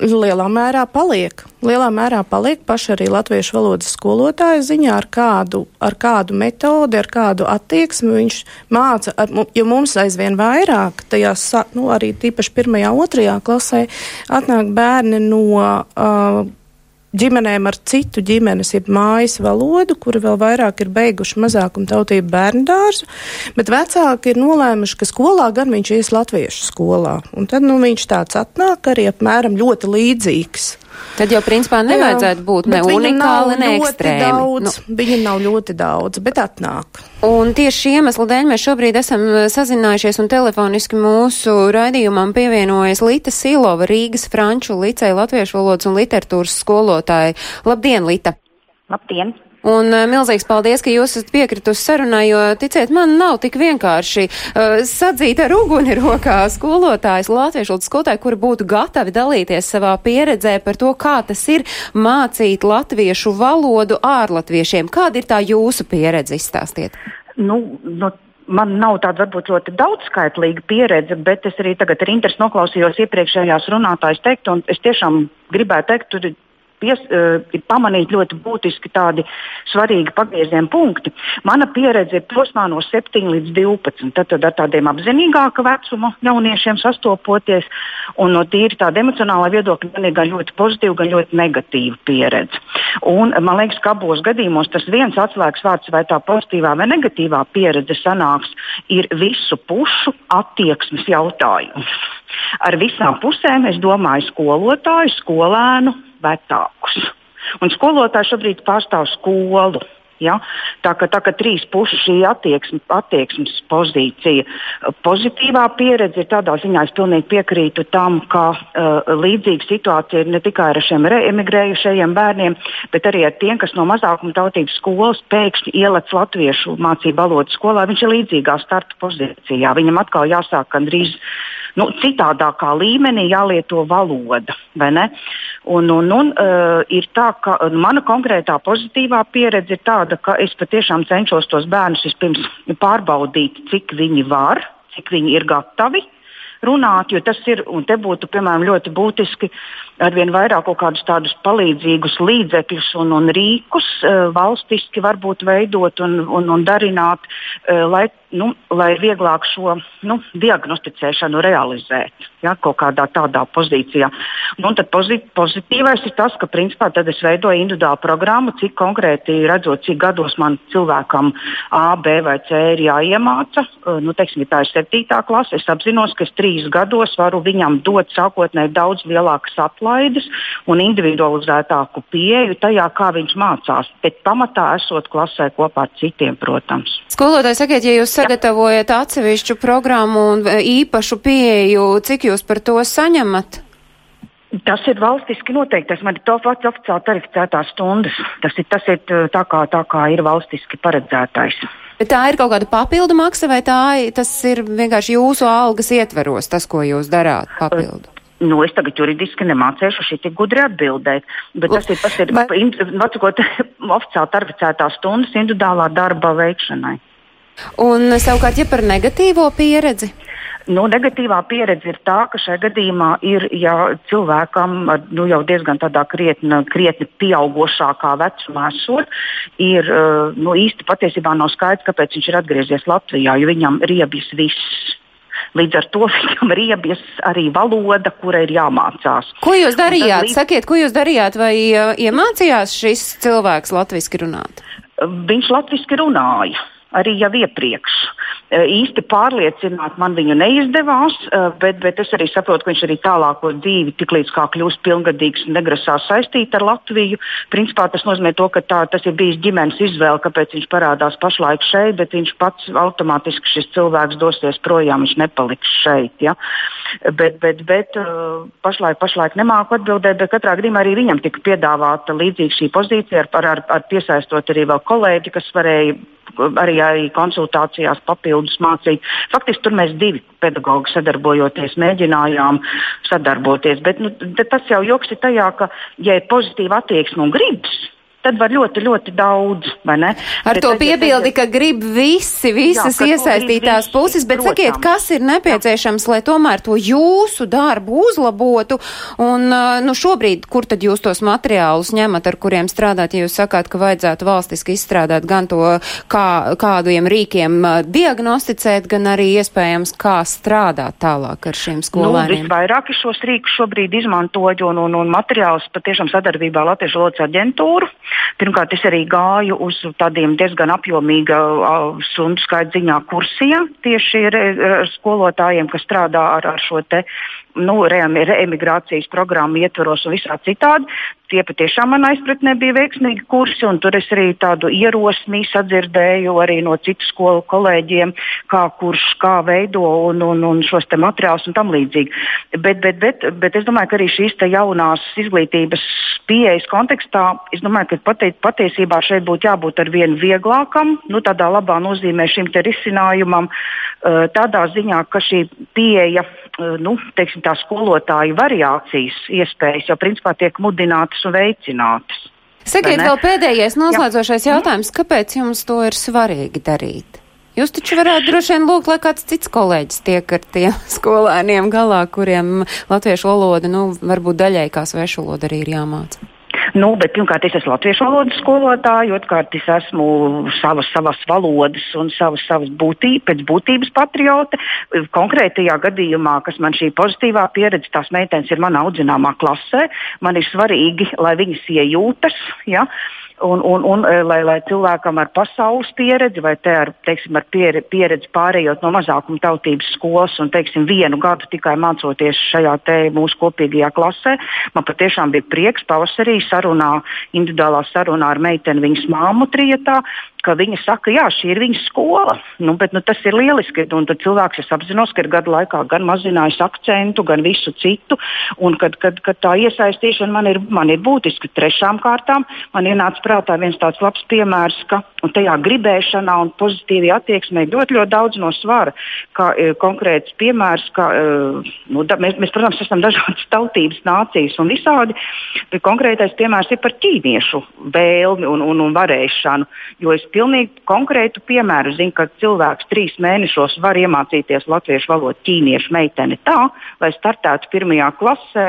Lielā mērā paliek. Lielā mērā paliek paši arī latviešu valodas skolotāja ziņā, ar kādu, ar kādu metodi, ar kādu attieksmi viņš māca. Ar, jo mums aizvien vairāk, tajās, nu, arī tīpaši pirmajā, otrajā klasē, atnāk bērni no. Uh, ģimenēm ar citu ģimenes, jeb mājas valodu, kuri vēl vairāk ir beiguši mazākumu tautību bērnu dārzu, bet vecāki ir nolēmuši, ka skolā gan viņš ies latviešu skolā. Un tad nu, viņš tāds atnāk arī apmēram ļoti līdzīgs. Tad jau principā nevajadzētu Jā, būt ne unikāli, ne ekstrēmi. Daudz, nu. Viņa nav ļoti daudz, bet atnāk. Un tieši šī iemesla dēļ mēs šobrīd esam eh, sazinājušies un telefoniski mūsu raidījumam pievienojas Lita Silova, Rīgas Franču liceja latviešu valodas un literatūras skolotāja. Labdien, Lita! Labdien! Un uh, milzīgs paldies, ka jūs esat piekritusi sarunai, jo, ticiet, man nav tik vienkārši uh, sadzīt ar uguni rokā skolotājs, latviešu skolotāji, kuri būtu gatavi dalīties savā pieredzē par to, kā tas ir mācīt latviešu valodu ārlatviešiem. Kāda ir tā jūsu pieredze? Izstāstiet. Nu, nu, man nav tāda varbūt ļoti daudzskaitlīga pieredze, bet es arī tagad ar interesi noklausījos iepriekšējās runātājas teikt, un es tiešām gribētu teikt, tur pies, uh, ir pamanīti ļoti būtiski tādi svarīgi pagrieziena punkti. Mana pieredze ir posmā no 7 līdz 12. Tad, tad ar tādiem apzinīgāka vecuma jauniešiem sastopoties, un no tīri tāda emocionāla viedokļa man ir gan ļoti pozitīva, gan ļoti negatīva pieredze. Un, man liekas, ka abos gadījumos tas viens atslēgas vārds, vai tā pozitīvā vai negatīvā pieredze sanāks, ir visu pušu attieksmes jautājums. Ar visām pusēm es domāju skolotāju, skolēnu, vecākus. Un skolotāji šobrīd pārstāv skolu. Ja? Tā ka, tā ka trīs pušu šī attieksme, attieksmes pozīcija. Pozitīvā pieredze ir tādā ziņā, es pilnīgi piekrītu tam, ka uh, līdzīga situācija ir ne tikai ar šiem emigrējušajiem bērniem, bet arī ar tiem, kas no mazākuma tautības skolas pēkšņi ielec latviešu mācību valodu skolā. Viņš ir līdzīgā starta pozīcijā. Viņam atkal jāsāk gandrīz nu, citādākā līmenī jālieto valoda. Un, un, un, uh, ir tā, ka mana konkrētā pozitīvā pieredze ir tāda, ka es patiešām cenšos tos bērnus vispirms pārbaudīt, cik viņi var, cik viņi ir gatavi runāt, jo tas ir, un te būtu, piemēram, ļoti būtiski arvien vairāk kaut kādus tādus palīdzīgus līdzekļus un, un rīkus uh, valstiski varbūt veidot un, un, un darināt, uh, lai, nu, lai vieglāk šo nu, diagnosticēšanu realizēt ja, kaut kādā tādā pozīcijā. Nu, pozit, pozitīvais ir tas, ka principā tad es veidoju individuālu programmu, cik konkrēti redzot, cik gados man cilvēkam A, B vai C ir jāiemāca. Uh, nu, teiksim, ja tā ir septītā klase, es apzinos, ka es trīs gados varu viņam dot sākotnēji daudz lielākas atlaides un individualizētāku pieeju tajā, kā viņš mācās. Bet pamatā esot klasē kopā ar citiem, protams. Skolotāji, sakiet, ja jūs sagatavojat atsevišķu programmu un e, īpašu pieeju, cik jūs par to saņemat? Tas ir valstiski noteikts. Man ir to pats oficiāli tarificētās stundas. Tas ir, tas ir tā, kā, tā kā ir valstiski paredzētais. Bet tā ir kaut kāda papildu maksa, vai tā tas ir vienkārši jūsu algas ietveros, tas, ko jūs darāt papildu? Nu, es tagad juridiski nemācīšu tik gudri atbildēt, bet tas ir, tas ir vai... atsakot, [LAUGHS] oficiāli tarificētās stundas individuālā darba veikšanai. Un savukārt, ja par negatīvo pieredzi? Nu, negatīvā pieredze ir tā, ka šajā gadījumā ir ja cilvēkam nu, jau diezgan tādā krietni, krietni pieaugušākā vecumā esot, ir nu, īsti patiesībā nav skaidrs, kāpēc viņš ir atgriezies Latvijā, jo viņam riebjas viss. Līdz ar to viņam ir iebies arī valoda, kura ir jāmācās. Ko jūs darījāt? Līdz... Sakiet, ko jūs darījāt? Vai uh, iemācījās šis cilvēks latviešu runāt? Viņš latviešu runāja arī jau iepriekš. Eh, īsti pārliecināt man viņu neizdevās, eh, bet, bet es arī saprotu, ka viņš arī tālāko dzīvi, tiklīdz kā kļūst pilngadīgs, negrasās saistīt ar Latviju. Principā tas nozīmē to, ka tā, tas ir bijis ģimenes izvēle, kāpēc viņš parādās pašlaik šeit, bet viņš pats automātiski šis cilvēks dosies projām, viņš nepaliks šeit. Ja? Bet, bet, bet eh, pašlaik, pašlaik nemāku atbildēt, bet katrā gadījumā arī viņam tika piedāvāta līdzīga šī pozīcija ar, ar, ar piesaistot arī vēl kolēģi, kas varēja arī, arī konsultācijās papildus mācīt. Faktiski tur mēs divi pedagoģi sadarbojoties, mēģinājām sadarboties. Bet nu, tas jau joks ir tajā, ka, ja ir pozitīva attieksme un gribas, tad var ļoti, ļoti daudz. Ar bet to piebildi, ka grib visi, visas jā, iesaistītās puses, bet protams. sakiet, kas ir nepieciešams, jā. lai tomēr to jūsu darbu uzlabotu, un nu, šobrīd, kur tad jūs tos materiālus ņemat, ar kuriem strādāt, ja jūs sakāt, ka vajadzētu valstiski izstrādāt gan to, kā, kādiem rīkiem diagnosticēt, gan arī iespējams, kā strādāt tālāk ar šiem nu, skolēniem? Nu, visvairāk šos rīkus šobrīd izmantoju un, un, un materiālus patiešām sadarbībā ar Latviešu valodas aģentūru. Pirmkārt, es arī gāju uz tādiem diezgan apjomīga stundu skaita ziņā kursiem tieši ar, ar skolotājiem, kas strādā ar, ar šo te nu, reemigrācijas programmu ietvaros un visā citādi. Tie patiešām man aizpratnē bija veiksmīgi kursi, un tur es arī tādu ierosmi sadzirdēju arī no citu skolu kolēģiem, kā kurš kā veido un, un, un šos te materiālus un tam līdzīgi. Bet, bet, bet, bet es domāju, ka arī šīs jaunās izglītības pieejas kontekstā, es domāju, ka pati, patiesībā šeit būtu jābūt ar vienu vieglākam, nu, tādā labā nozīmē šim risinājumam, tādā ziņā, ka šī pieeja nu, teiksim, tā skolotāju variācijas iespējas jau principā tiek mudinātas un veicinātas. Sakiet, vēl pēdējais noslēdzošais Jā. jautājums, kāpēc jums to ir svarīgi darīt? Jūs taču varētu droši vien lūgt, lai kāds cits kolēģis tiek ar tiem [LAUGHS] skolēniem galā, kuriem latviešu valoda, nu, varbūt daļai kā svešu valoda arī ir jāmāca. Nu, bet, pirmkārt, es esmu latviešu valodas skolotāja, otrkārt, es esmu savas, savas valodas un savas, savas būtības, pēc būtības patriote. Konkrētajā gadījumā, kas man šī pozitīvā pieredze, tās meitenes ir mana audzināmā klasē, man ir svarīgi, lai viņas iejūtas. Ja? Un, un, un e, lai, lai cilvēkam ar pasaules pieredzi vai ar, teiksim, ar pieredzi pārējot no mazākuma tautības skolas un teiksim, vienu gadu tikai mācoties šajā mūsu kopīgajā klasē, man patiešām bija prieks pavasarī sarunā, individuālā sarunā ar meiteni viņas māmu trietā, ka viņa saka, jā, šī ir viņas skola. Nu, bet, nu, tas ir lieliski. Un tad cilvēks, es apzinos, ka ir gadu laikā gan mazinājis akcentu, gan visu citu. Un kad, kad, kad tā iesaistīšana man ir, man ir būtiska. Trešām kārtām man ienāca prātā viens tāds labs piemērs, ka tajā gribēšanā un pozitīvajā attieksmē ļoti, ļoti daudz no svara. Kā e, konkrēts piemērs, ka e, nu, da, mēs, mēs, protams, esam dažādas [LAUGHS] tautības, nācijas un visādi, bet konkrētais piemērs ir par ķīniešu vēlmi un, un, un varēšanu. Jo es pilnīgi konkrētu piemēru. Zinu, ka cilvēks trīs mēnešos var iemācīties latviešu valodu ķīniešu meiteni tā, lai startētu pirmajā klasē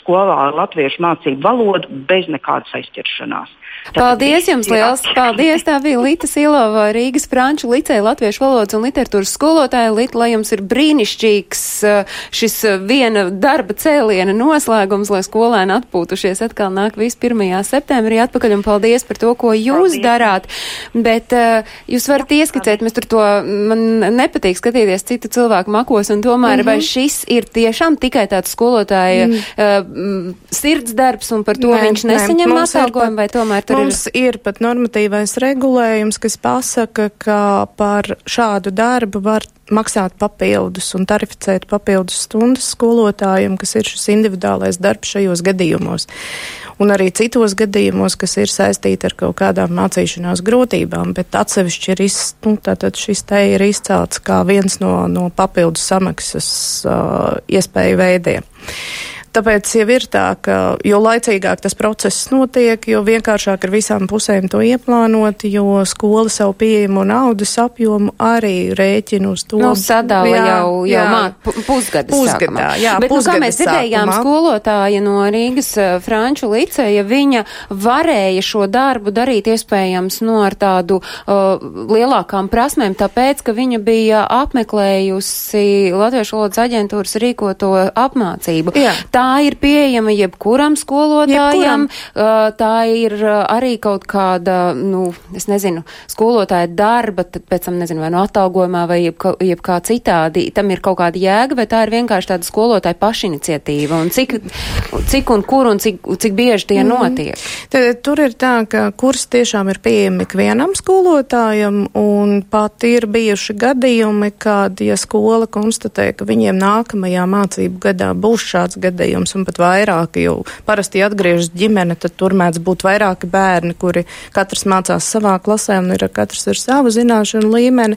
skolā latviešu mācību valodu bez nekādas aizķeršanās. Paldies jums liels! Paldies! Tā bija Lita Silova, Rīgas Franču licēja latviešu valodas un literatūras skolotāja. Lita, lai jums ir brīnišķīgs šis viena darba cēliena noslēgums, lai skolēni atpūtušies atkal nāk visu 1. septembrī atpakaļ un paldies par to, ko jūs paldies. darāt. Bet uh, jūs varat ieskicēt, mēs tur to, man nepatīk skatīties citu cilvēku makos un tomēr, mm -hmm. vai mhm. šis ir tiešām tikai tāds skolotāja mm. uh, sirds darbs un par to nē, viņš nesaņem atalgojumu vai tomēr tur Mums ir... ir pat normatīvais regulējums, kas pasaka, ka par šādu darbu var maksāt papildus un tarificēt papildus stundas skolotājiem, kas ir šis individuālais darbs šajos gadījumos. Un arī citos gadījumos, kas ir saistīti ar kaut kādām mācīšanās grūtībām, bet atsevišķi ir, iz, nu, šis te ir izcelts kā viens no, no papildus samaksas uh, iespēju veidiem. Tāpēc jau ir tā, ka jo laicīgāk tas process notiek, jo vienkāršāk ir visām pusēm to ieplānot, jo skola savu pieejamo naudas apjomu arī rēķina uz to. Nu, sadala jā, jau, jau jā, mā, pusgada pusgadā. Sākumā. Jā, Bet, pusgada nu, kā mēs dzirdējām, skolotāja no Rīgas uh, Franču liceja, viņa varēja šo darbu darīt iespējams no nu, ar tādu uh, lielākām prasmēm, tāpēc, ka viņa bija apmeklējusi Latviešu valodas aģentūras rīkoto apmācību. Jā tā ir pieejama jebkuram skolotājam, jebkuram. tā ir arī kaut kāda, nu, es nezinu, skolotāja darba, tad pēc tam, nezinu, vai no atalgojumā vai jeb, jeb kā citādi, tam ir kaut kāda jēga, vai tā ir vienkārši tāda skolotāja pašiniciatīva, un cik, cik un kur un cik, cik bieži tie mm. notiek? Tad, tur ir tā, ka kurs tiešām ir pieejami ikvienam skolotājam, un pat ir bijuši gadījumi, kad, ja skola konstatē, ka viņiem nākamajā mācību gadā būs šāds gadījums, gadījums un pat vairāki, jo parasti atgriežas ģimene, tad tur mēdz būt vairāki bērni, kuri katrs mācās savā klasē un ir katrs ar savu zināšanu līmeni,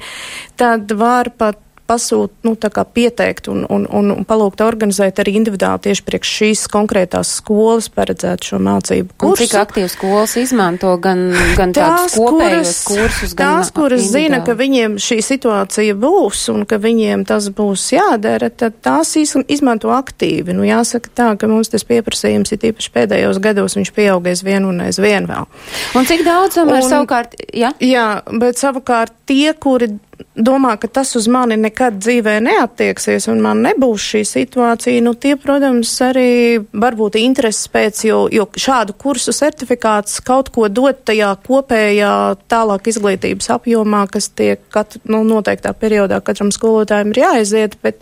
tad var pat pasūt, nu, tā kā pieteikt un, un, un, un palūgt organizēt arī individuāli tieši priekš šīs konkrētās skolas paredzēt šo mācību kursu. Un cik aktīvi skolas izmanto gan, gan tās, kuras, kursus, gan Tās, kuras zina, ka viņiem šī situācija būs un ka viņiem tas būs jādara, tad tās izmanto aktīvi. Nu, jāsaka tā, ka mums tas pieprasījums ir īpaši pēdējos gados, viņš pieaugies vien un aizvien vēl. Un cik daudz tomēr savukārt, jā? Jā, bet savukārt tie, kuri domā, ka tas uz mani nekad dzīvē neattieksies un man nebūs šī situācija, nu tie, protams, arī varbūt intereses pēc, jo, jo šādu kursu certifikāts kaut ko dot tajā kopējā tālāk izglītības apjomā, kas tiek katru, nu, noteiktā periodā katram skolotājiem ir jāaiziet, bet,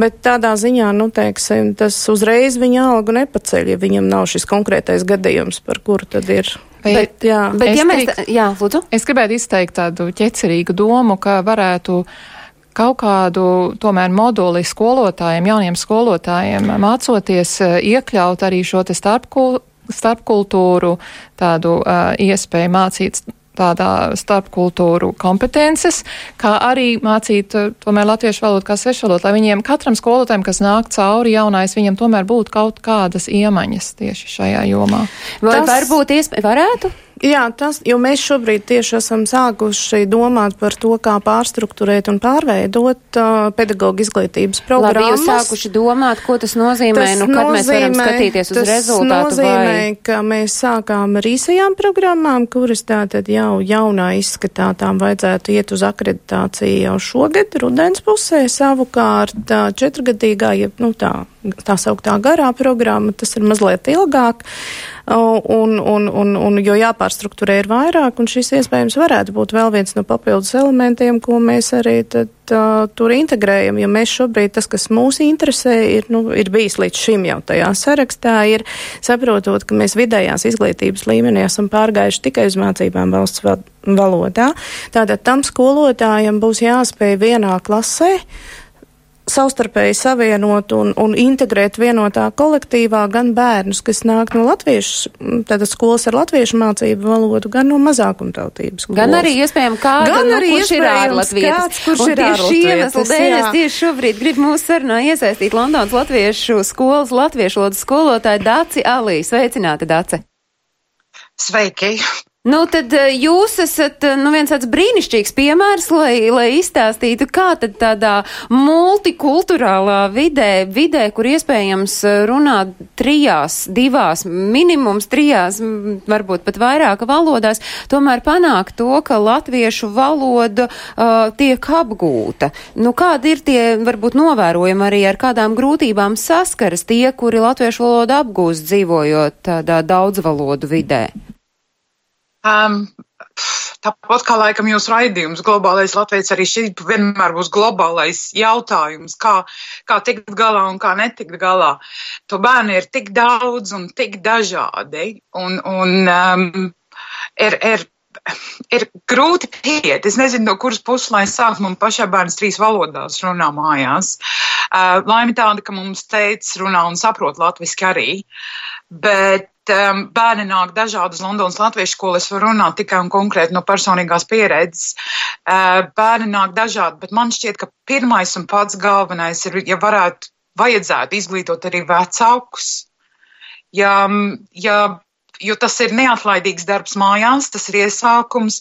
bet tādā ziņā, nu, teiksim, tas uzreiz viņa algu nepaceļ, ja viņam nav šis konkrētais gadījums, par kuru tad ir Bet, jā, bet ja mēs, teikt, jā, lūdzu. Es gribētu izteikt tādu ķecerīgu domu, ka varētu kaut kādu tomēr moduli skolotājiem, jauniem skolotājiem mācoties iekļaut arī šo te starpkul, starpkultūru tādu uh, iespēju mācīt tādā starpkultūru kompetences, kā arī mācīt eh, tomēr latviešu valodu kā svešvalodu, lai viņiem katram skolotājiem, kas nāk cauri jaunais, viņam tomēr būtu kaut kādas iemaņas tieši šajā jomā. Vai Tas... varbūt iespēja varētu? Jā, tas, jo mēs šobrīd tieši esam sākuši domāt par to, kā pārstruktūrēt un pārveidot uh, pedagoģu izglītības programmas. Labi, jūs sākuši domāt, ko tas nozīmē, tas nu, kad nozīmē, mēs varam skatīties uz rezultātu? Tas nozīmē, vai... ka mēs sākām ar īsajām programmām, kuras tātad jau jaunā izskatā tām vajadzētu iet uz akreditāciju jau šogad, rudens pusē, savukārt četrgadīgā, ja, nu tā, tā sauktā garā programma, tas ir mazliet ilgāk. Un, un, un, un, jo jāpārstruktūrē ir vairāk, un šis iespējams varētu būt vēl viens no papildus elementiem, ko mēs arī tad, uh, tur integrējam. Jo mēs šobrīd tas, kas mūs interesē, ir, nu, ir bijis līdz šim jau tajā sarakstā, ir saprotot, ka mēs vidējās izglītības līmenī esam pārgājuši tikai uz mācībām valsts valodā. Tātad tam skolotājam būs jāspēj vienā klasē savstarpēji savienot un, un integrēt vienotā kolektīvā gan bērnus, kas nāk no latviešu, tātad skolas ar latviešu mācību valodu, gan no mazākumtautības skolas. Gan arī iespējami kāda, gan nu, arī kurš ir ārlatvietis. Kurš un ir tieši iemesla dēļ es tieši šobrīd gribu mūsu sarunā iesaistīt Londonas latviešu skolas latviešu valodas skolotāju Daci Alī. Sveicināti, Dace! Sveiki! Nu, tad eh, jūs esat eh, nu, viens tāds brīnišķīgs piemērs, lai, lai izstāstītu, kā tad tādā multikulturālā vidē, vidē, kur iespējams eh, runāt trijās, divās, minimums trijās, varbūt pat vairāk valodās, tomēr panāk to, ka latviešu valoda uh, tiek apgūta. Nu, kādi ir tie, varbūt novērojumi arī ar kādām grūtībām saskaras tie, kuri latviešu valodu apgūst dzīvojot tādā daudzvalodu vidē? Um, tāpat kā laikam jūsu raidījums, globālais Latvijas arī šī vienmēr būs globālais jautājums, kā, kā tikt galā un kā netikt galā. To bērni ir tik daudz un tik dažādi. Un, un um, ir, ir, ir grūti pieiet. Es nezinu, no kuras puses lai sāk. Man pašai bērns trīs valodās runā mājās. Uh, Laime tāda, ka mums teica runā un saprot latviski arī. Bet um, bērni nāk dažādas Londonas latviešu skolas, var runāt tikai un konkrēti no personīgās pieredzes. Uh, bērni nāk dažādi, bet man šķiet, ka pirmais un pats galvenais ir, ja varētu, vajadzētu izglītot arī vecākus. Ja, ja jo tas ir neatlaidīgs darbs mājās, tas ir iesākums.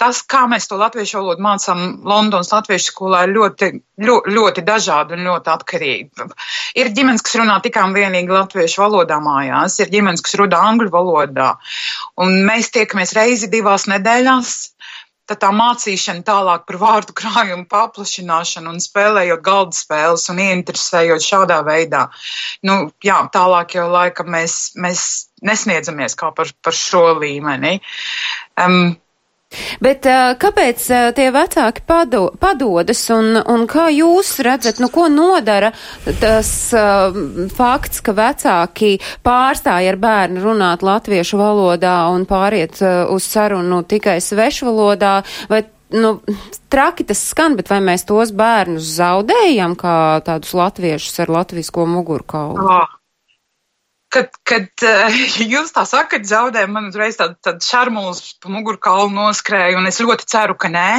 Tas, kā mēs to latviešu valodu mācām Londonas latviešu skolā, ir ļoti, ļoti, ļoti dažādi un ļoti atkarīgi. Ir ģimenes, kas runā tikai un vienīgi latviešu valodā mājās, ir ģimenes, kas runā angļu valodā. Un mēs tiekamies reizi divās nedēļās tad tā mācīšana tālāk par vārdu krājumu paplašināšanu un spēlējot galda spēles un ieinteresējot šādā veidā. Nu, jā, tālāk jau laikam mēs, mēs nesniedzamies kā par, par šo līmeni. Um, Bet kāpēc tie vecāki pado, padodas un, un kā jūs redzat, nu ko nodara tas uh, fakts, ka vecāki pārstāja ar bērnu runāt latviešu valodā un pāriet uh, uz sarunu tikai svešu valodā, vai nu, traki tas skan, bet vai mēs tos bērnus zaudējam kā tādus latviešus ar latvisko mugurkaulu? Oh kad, kad [LAUGHS] uh, jūs tā sakat, zaudējumi, man uzreiz tāda tā šarmulis pa mugurkaulu noskrēja, un es ļoti ceru, ka nē.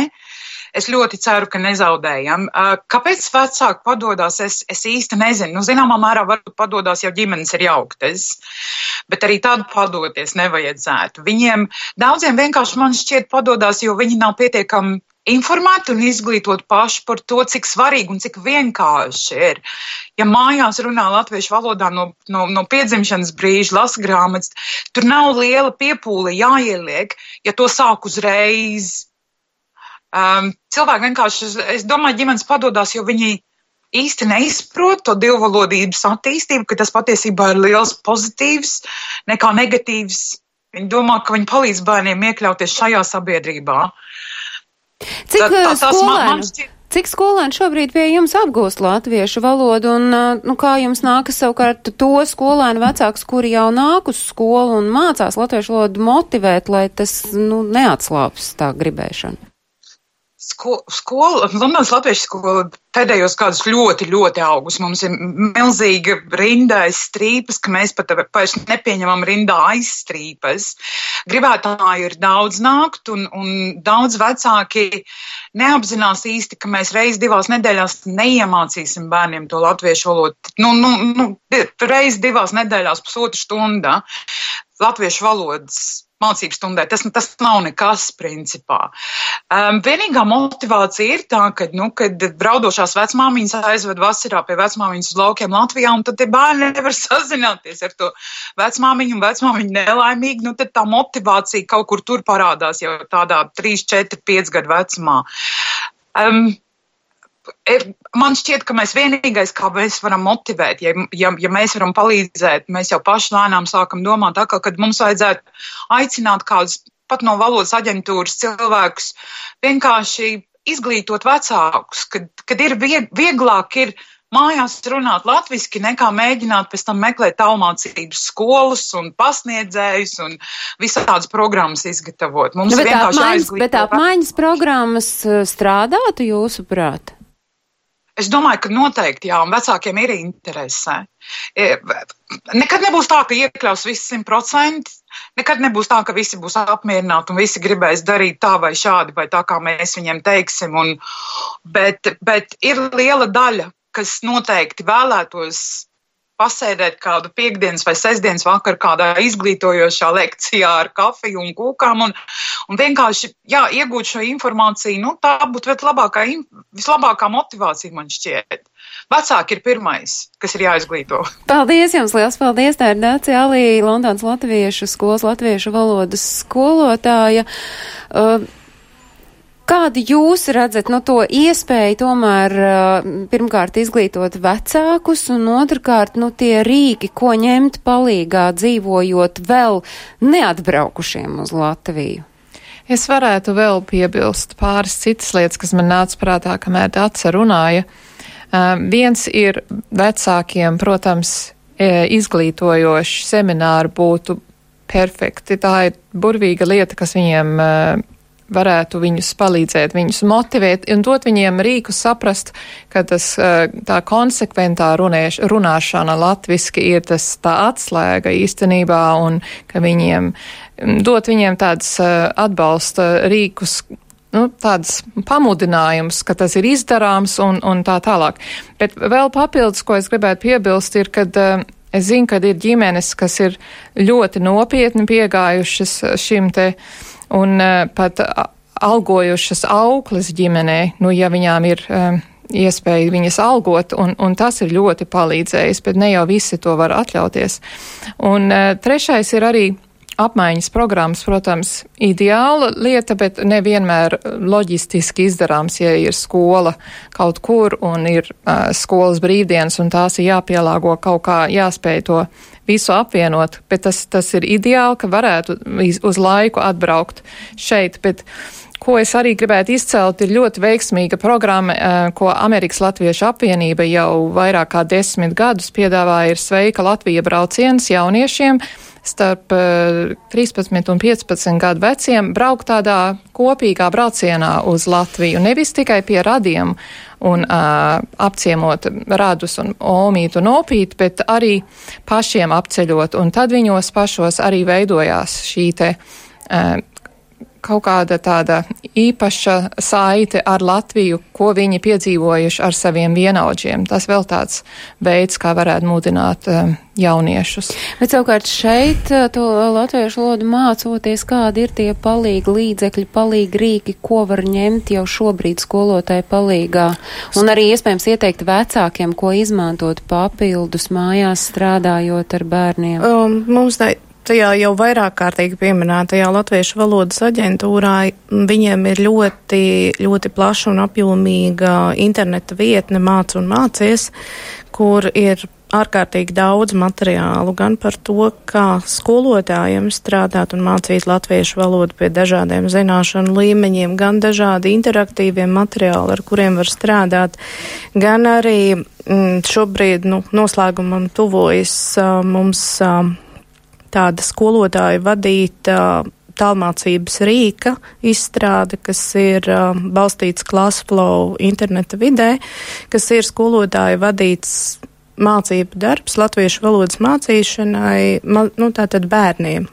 Es ļoti ceru, ka nezaudējam. Uh, kāpēc vecāki padodas, es, es īsti nezinu. Nu, zināmā mērā varbūt padodas jau ģimenes ir jauktas, bet arī tādu padoties nevajadzētu. Viņiem daudziem vienkārši man šķiet padodas, jo viņi nav pietiekami informēti un izglītot paši par to, cik svarīgi un cik vienkārši ir. Ja mājās runā latviešu valodā no, no, no piedzimšanas brīža, lasa grāmatas, tur nav liela piepūle jāieliek, ja to sāk uzreiz. Um, cilvēki vienkārši, es domāju, ģimenes padodas, jo viņi īsti neizprot to divvalodības attīstību, ka tas patiesībā ir liels pozitīvs nekā negatīvs. Viņi domā, ka viņi palīdz bērniem iekļauties šajā sabiedrībā. Uh, Cik tā, tā, skolēnu? Šķiet... Cik skolēni šobrīd pie jums apgūst latviešu valodu un nu, kā jums nākas savukārt to skolēnu vecāks, kuri jau nāk uz skolu un mācās latviešu valodu motivēt, lai tas nu, neatslāps tā gribēšana? Sko, skola, Londonas Latviešu skola pēdējos gadus ļoti, ļoti augus. Mums ir milzīga rinda aiz strīpas, ka mēs pat vairs nepieņemam rindā aiz strīpas. Gribētāju ir daudz nākt, un, un daudz vecāki neapzinās īsti, ka mēs reiz divās nedēļās neiemācīsim bērniem to latviešu valodu. Nu, nu, nu, reiz divās nedēļās pusotra stunda latviešu valodas mācību stundai. Tas, tas nav nekas, principā. Um, vienīgā motivācija ir tā, ka, nu, kad braudošās vecmāmiņas aizved vasarā pie vecmāmiņas uz laukiem Latvijā, un tad tie bērni nevar [LAUGHS] sazināties ar to vecmāmiņu, un vecmāmiņu nelaimīgi, nu, tad tā motivācija kaut kur tur parādās jau tādā 3, 4, 5 gadu vecumā. Um, man šķiet, ka mēs vienīgais, kā mēs varam motivēt, ja, ja, ja mēs varam palīdzēt, mēs jau paši lēnām sākam domāt, atkal, kad mums vajadzētu aicināt kādus pat no valodas aģentūras cilvēkus vienkārši izglītot vecākus, kad, kad ir vieg, vieglāk ir mājās runāt latviski, nekā mēģināt pēc tam meklēt tālmācības skolas un pasniedzējus un visādas programmas izgatavot. Mums nu, bet apmaiņas, bet apmaiņas programmas eh, strādātu jūsuprāt? Es domāju, ka noteikti jā, un vecākiem ir interese. E, nekad nebūs tā, ka iekļaus visi simt procenti. Nekad nebūs tā, ka visi būs apmierināti un visi gribēs darīt tā vai šādi, vai tā, kā mēs viņiem teiksim. Un, bet, bet ir liela daļa, kas noteikti vēlētos pasēdēt kādu piekdienas vai sestdienas vakaru kādā izglītojošā lekcijā ar kafiju un kūkām un, un vienkārši jā, iegūt šo informāciju. Nu, tā būtu vislabākā, vislabākā motivācija man šķiet. Vecāki ir pirmais, kas ir jāizglīto. Paldies jums, liels paldies! Tā ir Dācija Alī, Londonas Latviešu skolas latviešu valodas skolotāja. Uh, Kādi jūs redzat no nu, to iespēju tomēr pirmkārt izglītot vecākus un otrkārt nu tie rīki, ko ņemt palīgā dzīvojot vēl neatbraukušiem uz Latviju? Es varētu vēl piebilst pāris citas lietas, kas man nāca prātā, kamēr Dāca runāja. Uh, viens ir vecākiem, protams, izglītojoši semināri būtu perfekti. Tā ir burvīga lieta, kas viņiem uh, varētu viņus palīdzēt, viņus motivēt un dot viņiem rīku saprast, ka tas, tā konsekventā runēš, runāšana latviski ir tas tā atslēga īstenībā un ka viņiem, dot viņiem tāds atbalsta rīkus, nu, tāds pamudinājums, ka tas ir izdarāms un, un tā tālāk. Bet vēl papildus, ko es gribētu piebilst, ir, kad es zinu, ka ir ģimenes, kas ir ļoti nopietni piegājušas šim te uh, un uh, pat algojušas auklis ģimenē, nu, ja viņām ir um, iespēja viņas algot, un, un tas ir ļoti palīdzējis, bet ne jau visi to var atļauties. Un uh, trešais ir arī apmaiņas programmas, protams, ideāla lieta, bet nevienmēr loģistiski izdarāms, ja ir skola kaut kur un ir uh, skolas brīvdienas un tās ir jāpielāgo kaut kā, jāspēj to visu apvienot, bet tas, tas ir ideāli, ka varētu uz laiku atbraukt šeit. Bet, Ko es arī gribētu izcelt, ir ļoti veiksmīga programma, ko Amerikas Latviešu apvienība jau vairāk kā desmit gadus piedāvāja, ir Sveika Latvija brauciens jauniešiem starp 13 un 15 gadu veciem braukt tādā kopīgā braucienā uz Latviju. Nevis tikai pie radiem un uh, apciemot radus un omītu un opītu, bet arī pašiem apceļot. Un tad viņos pašos arī veidojās šī te uh, kaut kāda tāda īpaša saite ar Latviju, ko viņi piedzīvojuši ar saviem vienaudžiem. Tas vēl tāds veids, kā varētu mudināt um, jauniešus. Bet savukārt šeit uh, to latviešu valodu mācoties, kādi ir tie palīgi līdzekļi, palīgi rīki, ko var ņemt jau šobrīd skolotāji palīgā, un arī iespējams ieteikt vecākiem, ko izmantot papildus mājās strādājot ar bērniem. Um, mums tā tajā jau vairāk kārtīgi pieminētajā Latviešu valodas aģentūrā viņiem ir ļoti, ļoti plaša un apjomīga interneta vietne Māc un mācies, kur ir ārkārtīgi daudz materiālu gan par to, kā skolotājiem strādāt un mācīt latviešu valodu pie dažādiem zināšanu līmeņiem, gan dažādi interaktīvie materiāli, ar kuriem var strādāt, gan arī m, šobrīd nu, noslēgumam tuvojas mums a, tāda skolotāja vadīta tālmācības rīka izstrāde, kas ir uh, balstīts Classflow interneta vidē, kas ir skolotāja vadīts mācību darbs latviešu valodas mācīšanai, ma, nu, tātad bērniem.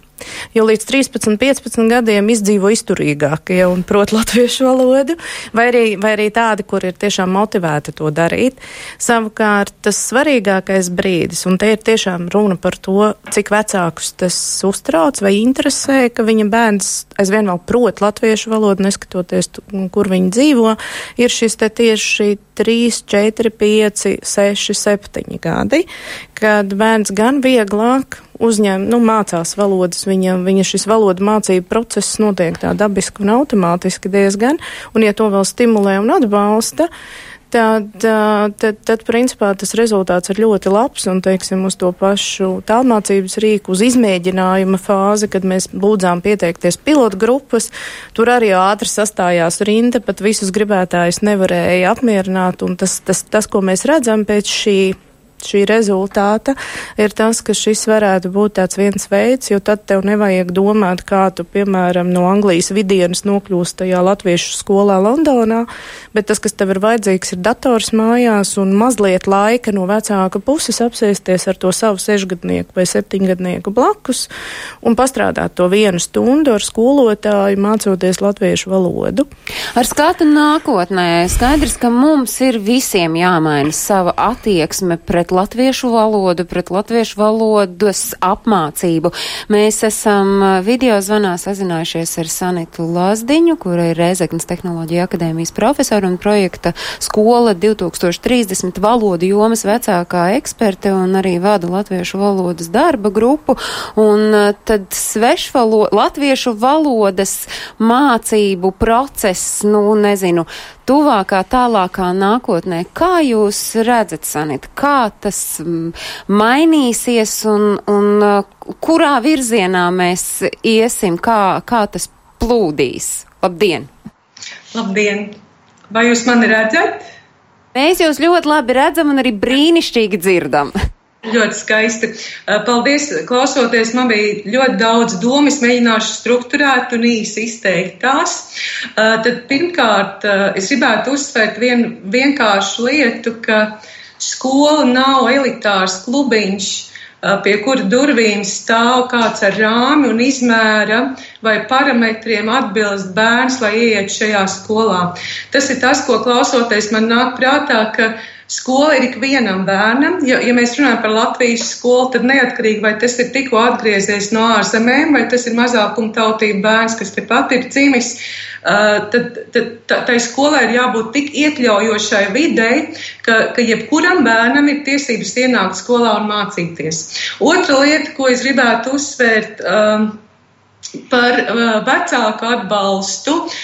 Jo līdz 13, 15 gadiem izdzīvo izturīgākie un prot [LAUGHS] latviešu valodu, vai arī, vai arī tādi, kur ir tiešām motivēti to darīt. Savukārt tas svarīgākais brīdis, un te ir tiešām runa par to, cik vecākus tas uztrauc vai interesē, ka viņa bērns aizvien vēl prot latviešu valodu, neskatoties, kur viņi dzīvo, ir šis te tieši 3, 4, 5, 6, 7 gadi, kad bērns gan vieglāk uzņem, nu, mācās valodas, viņa, viņa šis valodu mācību process notiek tā dabiski un automātiski diezgan, un ja to vēl stimulē un atbalsta, tad, tad, tad, principā, tas rezultāts ir ļoti labs, un, teiksim, uz to pašu tālmācības rīku, uz izmēģinājuma fāzi, kad mēs lūdzām pieteikties pilotu grupas, tur arī ātri sastājās rinda, pat visus gribētājus nevarēja apmierināt, un tas, tas, tas ko mēs redzam pēc šī šī rezultāta ir tas, ka šis varētu būt tāds viens veids, jo tad tev nevajag domāt, kā tu, piemēram, no Anglijas vidienas nokļūst tajā latviešu skolā Londonā, bet tas, kas tev ir vajadzīgs, ir dators mājās un mazliet laika no vecāka puses apsēsties ar to savu sešgadnieku vai septiņgadnieku blakus un pastrādāt to vienu stundu ar skolotāju, mācoties latviešu valodu. Ar skatu nākotnē skaidrs, ka mums ir visiem jāmaina sava attieksme pret pret latviešu valodu, pret latviešu valodas apmācību. Mēs esam video zvanā sazinājušies ar Sanitu Lazdiņu, kura ir Rēzeknas Tehnoloģija akadēmijas profesora un projekta skola 2030 valodu jomas vecākā eksperte un arī vada latviešu valodas darba grupu. Un tad svešvalo, latviešu valodas mācību process, nu, nezinu, tuvākā, tālākā nākotnē. Kā jūs redzat, Sanita, kā tas mm, mainīsies un, un uh, kurā virzienā mēs iesim, kā, kā tas plūdīs? Labdien! Labdien! Vai jūs mani redzat? Mēs jūs ļoti labi redzam un arī brīnišķīgi dzirdam. [LAUGHS] Ļoti skaisti. Paldies, klausoties. Man bija ļoti daudz domas, mēģināšu struktūrēt un īsi izteikt tās. Tad pirmkārt, es gribētu uzsvērt vienu vienkāršu lietu, ka skola nav elitārs klubiņš pie kura durvīm stāv kāds ar rāmi un izmēra vai parametriem atbilst bērns, lai ieiet šajā skolā. Tas ir tas, ko klausoties man nāk prātā, ka Skola ir ikvienam bērnam. Ja, ja mēs runājam par Latvijas skolu, tad neatkarīgi vai tas ir tikko atgriezies no ārzemēm, vai tas ir mazākuma tautība bērns, kas tepat ir dzimis, uh, tad, tad tai skolai ir jābūt tik iekļaujošai videi, ka, ka jebkuram bērnam ir tiesības ienākt skolā un mācīties. Otra lieta, ko es gribētu uzsvērt um, par uh, vecāku atbalstu. Uh,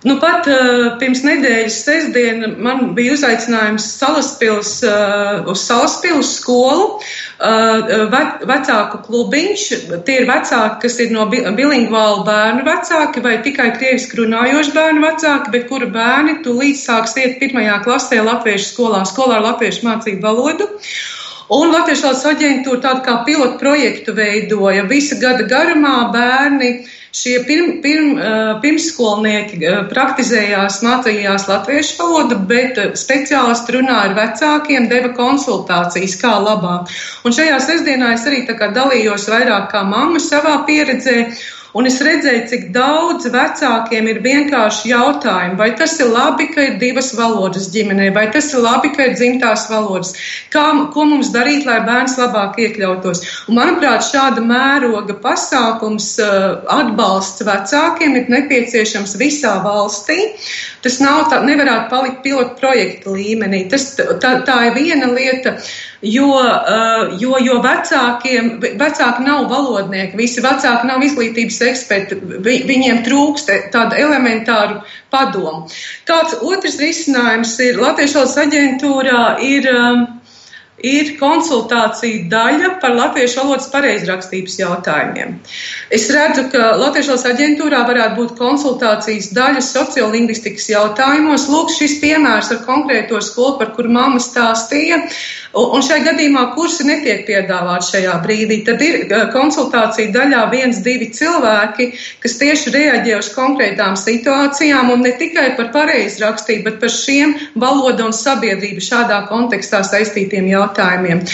Nu, pat uh, pirms nedēļas sestdiena man bija uzaicinājums Salaspils, uh, uz Salaspils skolu, uh, ve, vecāku klubiņš. Tie ir vecāki, kas ir no bilingvālu bērnu vecāki vai tikai krieviski runājoši bērnu vecāki, bet kura bērni tūlīt sāks iet pirmajā klasē latviešu skolā, skolā ar latviešu mācību valodu. Un Latviešu valsts aģentūra tādu kā pilotu projektu veidoja visa gada garumā bērni Šie pirm, pirm, pirmsskolnieki praktizējās, mācījās latviešu valodu, bet speciālisti runāja ar vecākiem, deva konsultācijas, kā labāk. Un šajā sestdienā es arī dalījos vairāk kā mamma savā pieredzē. Un es redzēju, cik daudz vecākiem ir vienkārši jautājumi, vai tas ir labi, ka ir divas valodas ģimenē, vai tas ir labi, ka ir dzimtās valodas, kā, ko mums darīt, lai bērns labāk iekļautos. Un, manuprāt, šāda mēroga pasākums uh, atbalsts vecākiem ir nepieciešams visā valstī. Tas nav tā, nevarētu palikt pilotu projekta līmenī. Tas, tā, tā ir viena lieta. Uh, jo, jo vecākiem, vecāki nav valodnieki, visi vecāki nav izglītības eksperti, vi, viņiem trūkst tādu elementāru padomu. Kāds otrs risinājums ir Latvijas valsts aģentūrā ir. Um, ir konsultācija daļa par latviešu valodas pareizrakstības jautājumiem. Es redzu, ka Latviešu valodas aģentūrā varētu būt konsultācijas daļa sociolingvistikas jautājumos. Lūk, šis piemērs ar konkrēto skolu, par kuru mamma stāstīja, un šai gadījumā kursi netiek piedāvāti šajā brīdī. Tad ir konsultācija daļā viens, divi cilvēki, kas tieši reaģē uz konkrētām situācijām un ne tikai par pareizrakstību, bet par šiem valodu un sabiedrību šādā kontekstā saistītiem jautājumiem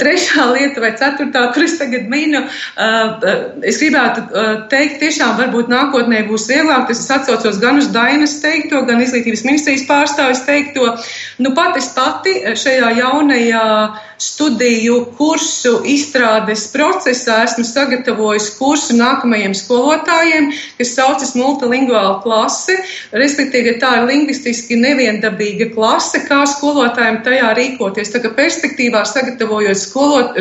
trešā lieta vai ceturtā, kuras tagad minu, es gribētu teikt, tiešām varbūt nākotnē būs vieglāk. Es atcaucos gan uz Dainas teikto, gan izglītības ministrijas pārstāvis teikto. Nu, pat es pati šajā jaunajā studiju kursu izstrādes procesā esmu sagatavojis kursu nākamajiem skolotājiem, kas saucas multilingvāla klase. Respektīvi, tā ir lingvistiski neviendabīga klase, kā skolotājiem tajā rīkoties. Tā kā perspektīvā sagatavojot skolot,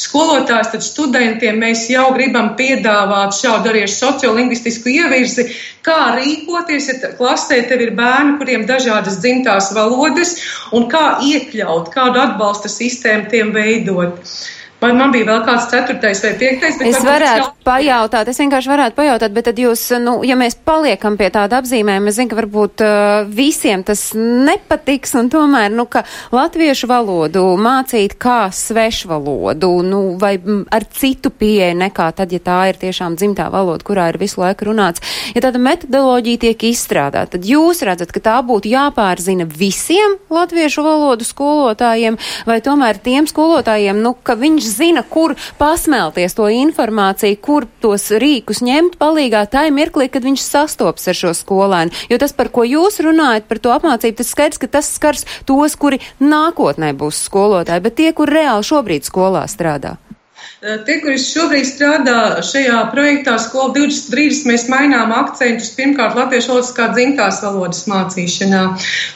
skolotājs, tad studentiem mēs jau gribam piedāvāt šādu arī sociolingvistisku ievirzi, kā rīkoties, ja klasē tev ir bērni, kuriem dažādas dzimtās valodas, un kā iekļaut, kādu atbalsta sistēmu tiem veidot. Vai man bija vēl kāds ceturtais vai piektais? Es varētu jau... pajautāt, es vienkārši varētu pajautāt, bet tad jūs, nu, ja mēs paliekam pie tāda apzīmējuma, es zinu, ka varbūt uh, visiem tas nepatiks, un tomēr, nu, ka latviešu valodu mācīt kā svešvalodu, nu, vai ar citu pieeju nekā tad, ja tā ir tiešām dzimtā valoda, kurā ir visu laiku runāts. Ja tāda metodoloģija tiek izstrādāta, tad jūs redzat, ka tā būtu jāpārzina visiem latviešu valodu skolotājiem, vai tomēr tiem skolotājiem, nu, ka viņš viņš zina, kur pasmelties to informāciju, kur tos rīkus ņemt palīgā tai mirklī, kad viņš sastops ar šo skolēnu. Jo tas, par ko jūs runājat, par to apmācību, tas skaidrs, ka tas skars tos, kuri nākotnē būs skolotāji, bet tie, kur reāli šobrīd skolā strādā. Tie, kuri šobrīd strādā šajā projektā Skola 2030, mēs mainām akcentus pirmkārt latviešu valodas kā dzimtās valodas mācīšanā.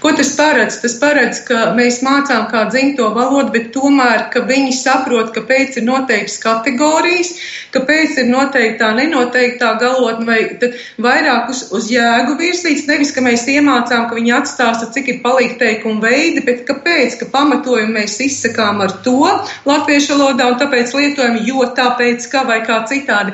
Ko tas paredz? Tas paredz, ka mēs mācām kā dzimto valodu, bet tomēr, ka viņi saprot, kāpēc ir noteikts kategorijas, kāpēc ir noteiktā nenoteiktā galotne vai vairāk uz, uz jēgu virzīts, nevis, ka mēs iemācām, ka viņi atstāsta, cik ir palīgteikumu veidi, bet kāpēc, ka pamatojumu mēs izsakām ar to latviešu valodā un tāpēc lietojam jautājumu, jo tāpēc, kā vai kā citādi.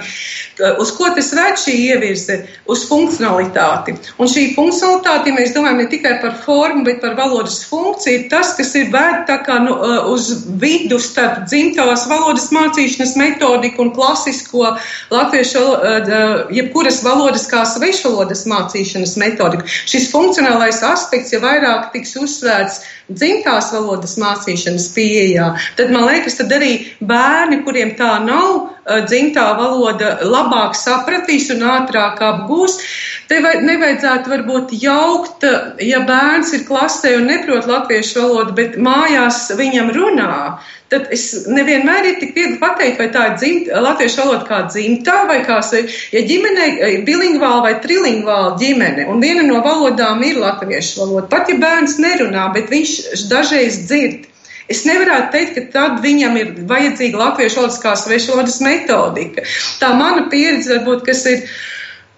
Uz ko tas ved šī ievirze? Uz funkcionalitāti. Un šī funkcionalitāte, ja mēs domājam ne tikai par formu, bet par valodas funkciju, ir tas, kas ir vērt tā kā nu, uz vidu starp dzimtās valodas mācīšanas metodiku un klasisko latviešu, jebkuras valodas kā svešvalodas mācīšanas metodiku. Šis funkcionālais aspekts, ja vairāk tiks uzsvērts dzimtās valodas mācīšanas pieejā, tad man liekas, tad arī bērni, kuriem tā nav, dzimtā valoda labāk sapratīs un ātrāk apgūs. Te vai, nevajadzētu varbūt jaukt, ja bērns ir klasē un neprot latviešu valodu, bet mājās viņam runā. Tad es nevienmēr ir tik viegli pateikt, vai tā ir dzimt, latviešu valoda kā dzimtā, vai kā, ja ģimene ir bilingvāla vai trilingvāla ģimene, un viena no valodām ir latviešu valoda. Pat ja bērns nerunā, bet viņš dažreiz dzird. Es nevarētu teikt, ka tad viņam ir vajadzīga latviešu valodas kā svešvalodas metodika. Tā mana pieredze varbūt, kas ir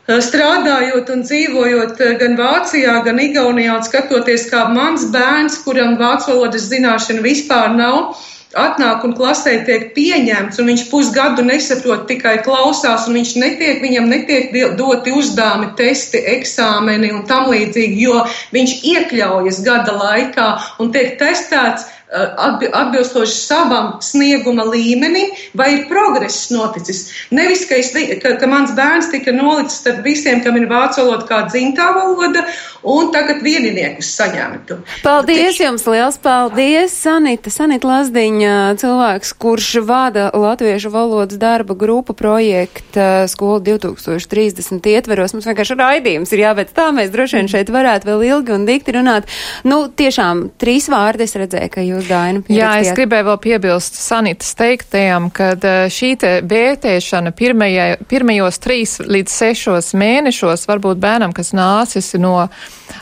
strādājot un dzīvojot gan Vācijā, gan Igaunijā, un skatoties, kā mans bērns, kuram vācu valodas zināšana vispār nav, atnāk un klasē tiek pieņemts, un viņš pusgadu nesaprot, tikai klausās, un viņš netiek, viņam netiek doti uzdevumi, testi, eksāmeni un tam līdzīgi, jo viņš iekļaujas gada laikā un tiek testēts atbilstoši savam snieguma līmenim, vai ir progress noticis. Nevis, ka, es, ka, ka mans bērns tika nolicis starp visiem, kam ir vācu valoda kā dzimtā valoda, un tagad vieniniekus saņemtu. Paldies jums, liels paldies, Sanita, Sanita Lazdiņa, cilvēks, kurš vada Latviešu valodas darba grupu projekta Skola 2030 ietveros. Mums vienkārši raidījums ir jāveic tā, mēs droši vien šeit varētu vēl ilgi un dikti runāt. Nu, tiešām, trīs vārdi es redzēju, ka jūs, Daina, Jā, es gribēju vēl piebilst Sanitas teiktajam, ka šī te vērtēšana pirmajai, pirmajos trīs līdz sešos mēnešos varbūt bērnam, kas nācis no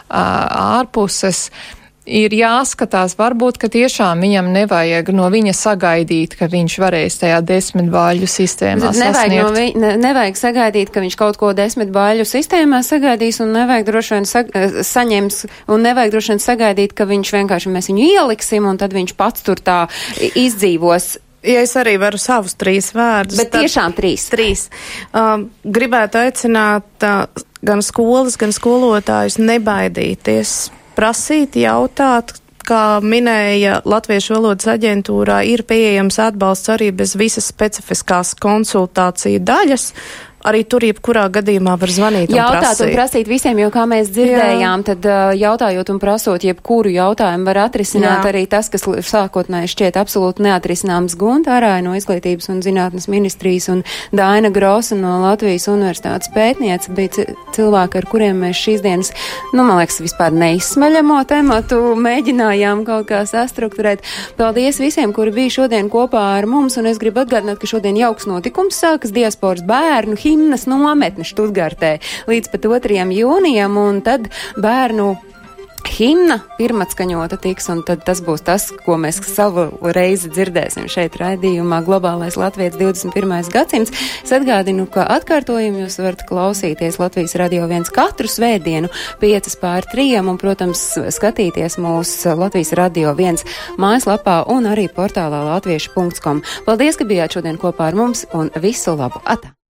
ārpuses, ir jāskatās, varbūt, ka tiešām viņam nevajag no viņa sagaidīt, ka viņš varēs tajā desmit bāļu sistēmā nevajag sasniegt. No vi, ne, nevajag sagaidīt, ka viņš kaut ko desmit bāļu sistēmā sagaidīs un nevajag droši vien sag, saņems un nevajag droši vien sagaidīt, ka viņš vienkārši mēs viņu ieliksim un tad viņš pats tur tā izdzīvos. Ja es arī varu savus trīs vārdus. Bet tiešām trīs. Trīs. Um, gribētu aicināt uh, gan skolas, gan skolotājus nebaidīties, prasīt, jautāt, kā minēja Latviešu valodas aģentūrā, ir pieejams atbalsts arī bez visas specifiskās konsultāciju daļas. Arī tur, jebkurā gadījumā, var zvanīt. Jautāt un prasīt, un prasīt visiem, jo, kā mēs dzirdējām, Jā. tad jautājot un prasot, jebkuru jautājumu var atrisināt Jā. arī tas, kas sākotnēji šķiet absolūti neatrisināms Gunta no Izglītības un zinātnes ministrijas un Daina Grosa no Latvijas universitātes pētniece bija cilvēki, ar kuriem mēs šīs dienas, nu, man liekas, vispār neizsmeļamo tematu mēģinājām kaut kā sastruktūrēt. Paldies visiem, kuri bija šodien kopā ar mums, un es gribu atgādināt, ka šodien jauks notikums sākas diasporas bērnu himnas nometne Študgartē līdz pat 2. jūnijam, un tad bērnu himna pirmatskaņota tiks, un tad tas būs tas, ko mēs savu reizi dzirdēsim šeit raidījumā Globālais Latvijas 21. gadsimts. Es atgādinu, ka atkārtojumu jūs varat klausīties Latvijas radio viens katru svētdienu, 5 pār 3, un, protams, skatīties mūsu Latvijas radio viens mājaslapā un arī portālā latviešu.com. Paldies, ka bijāt šodien kopā ar mums, un visu labu! Ata!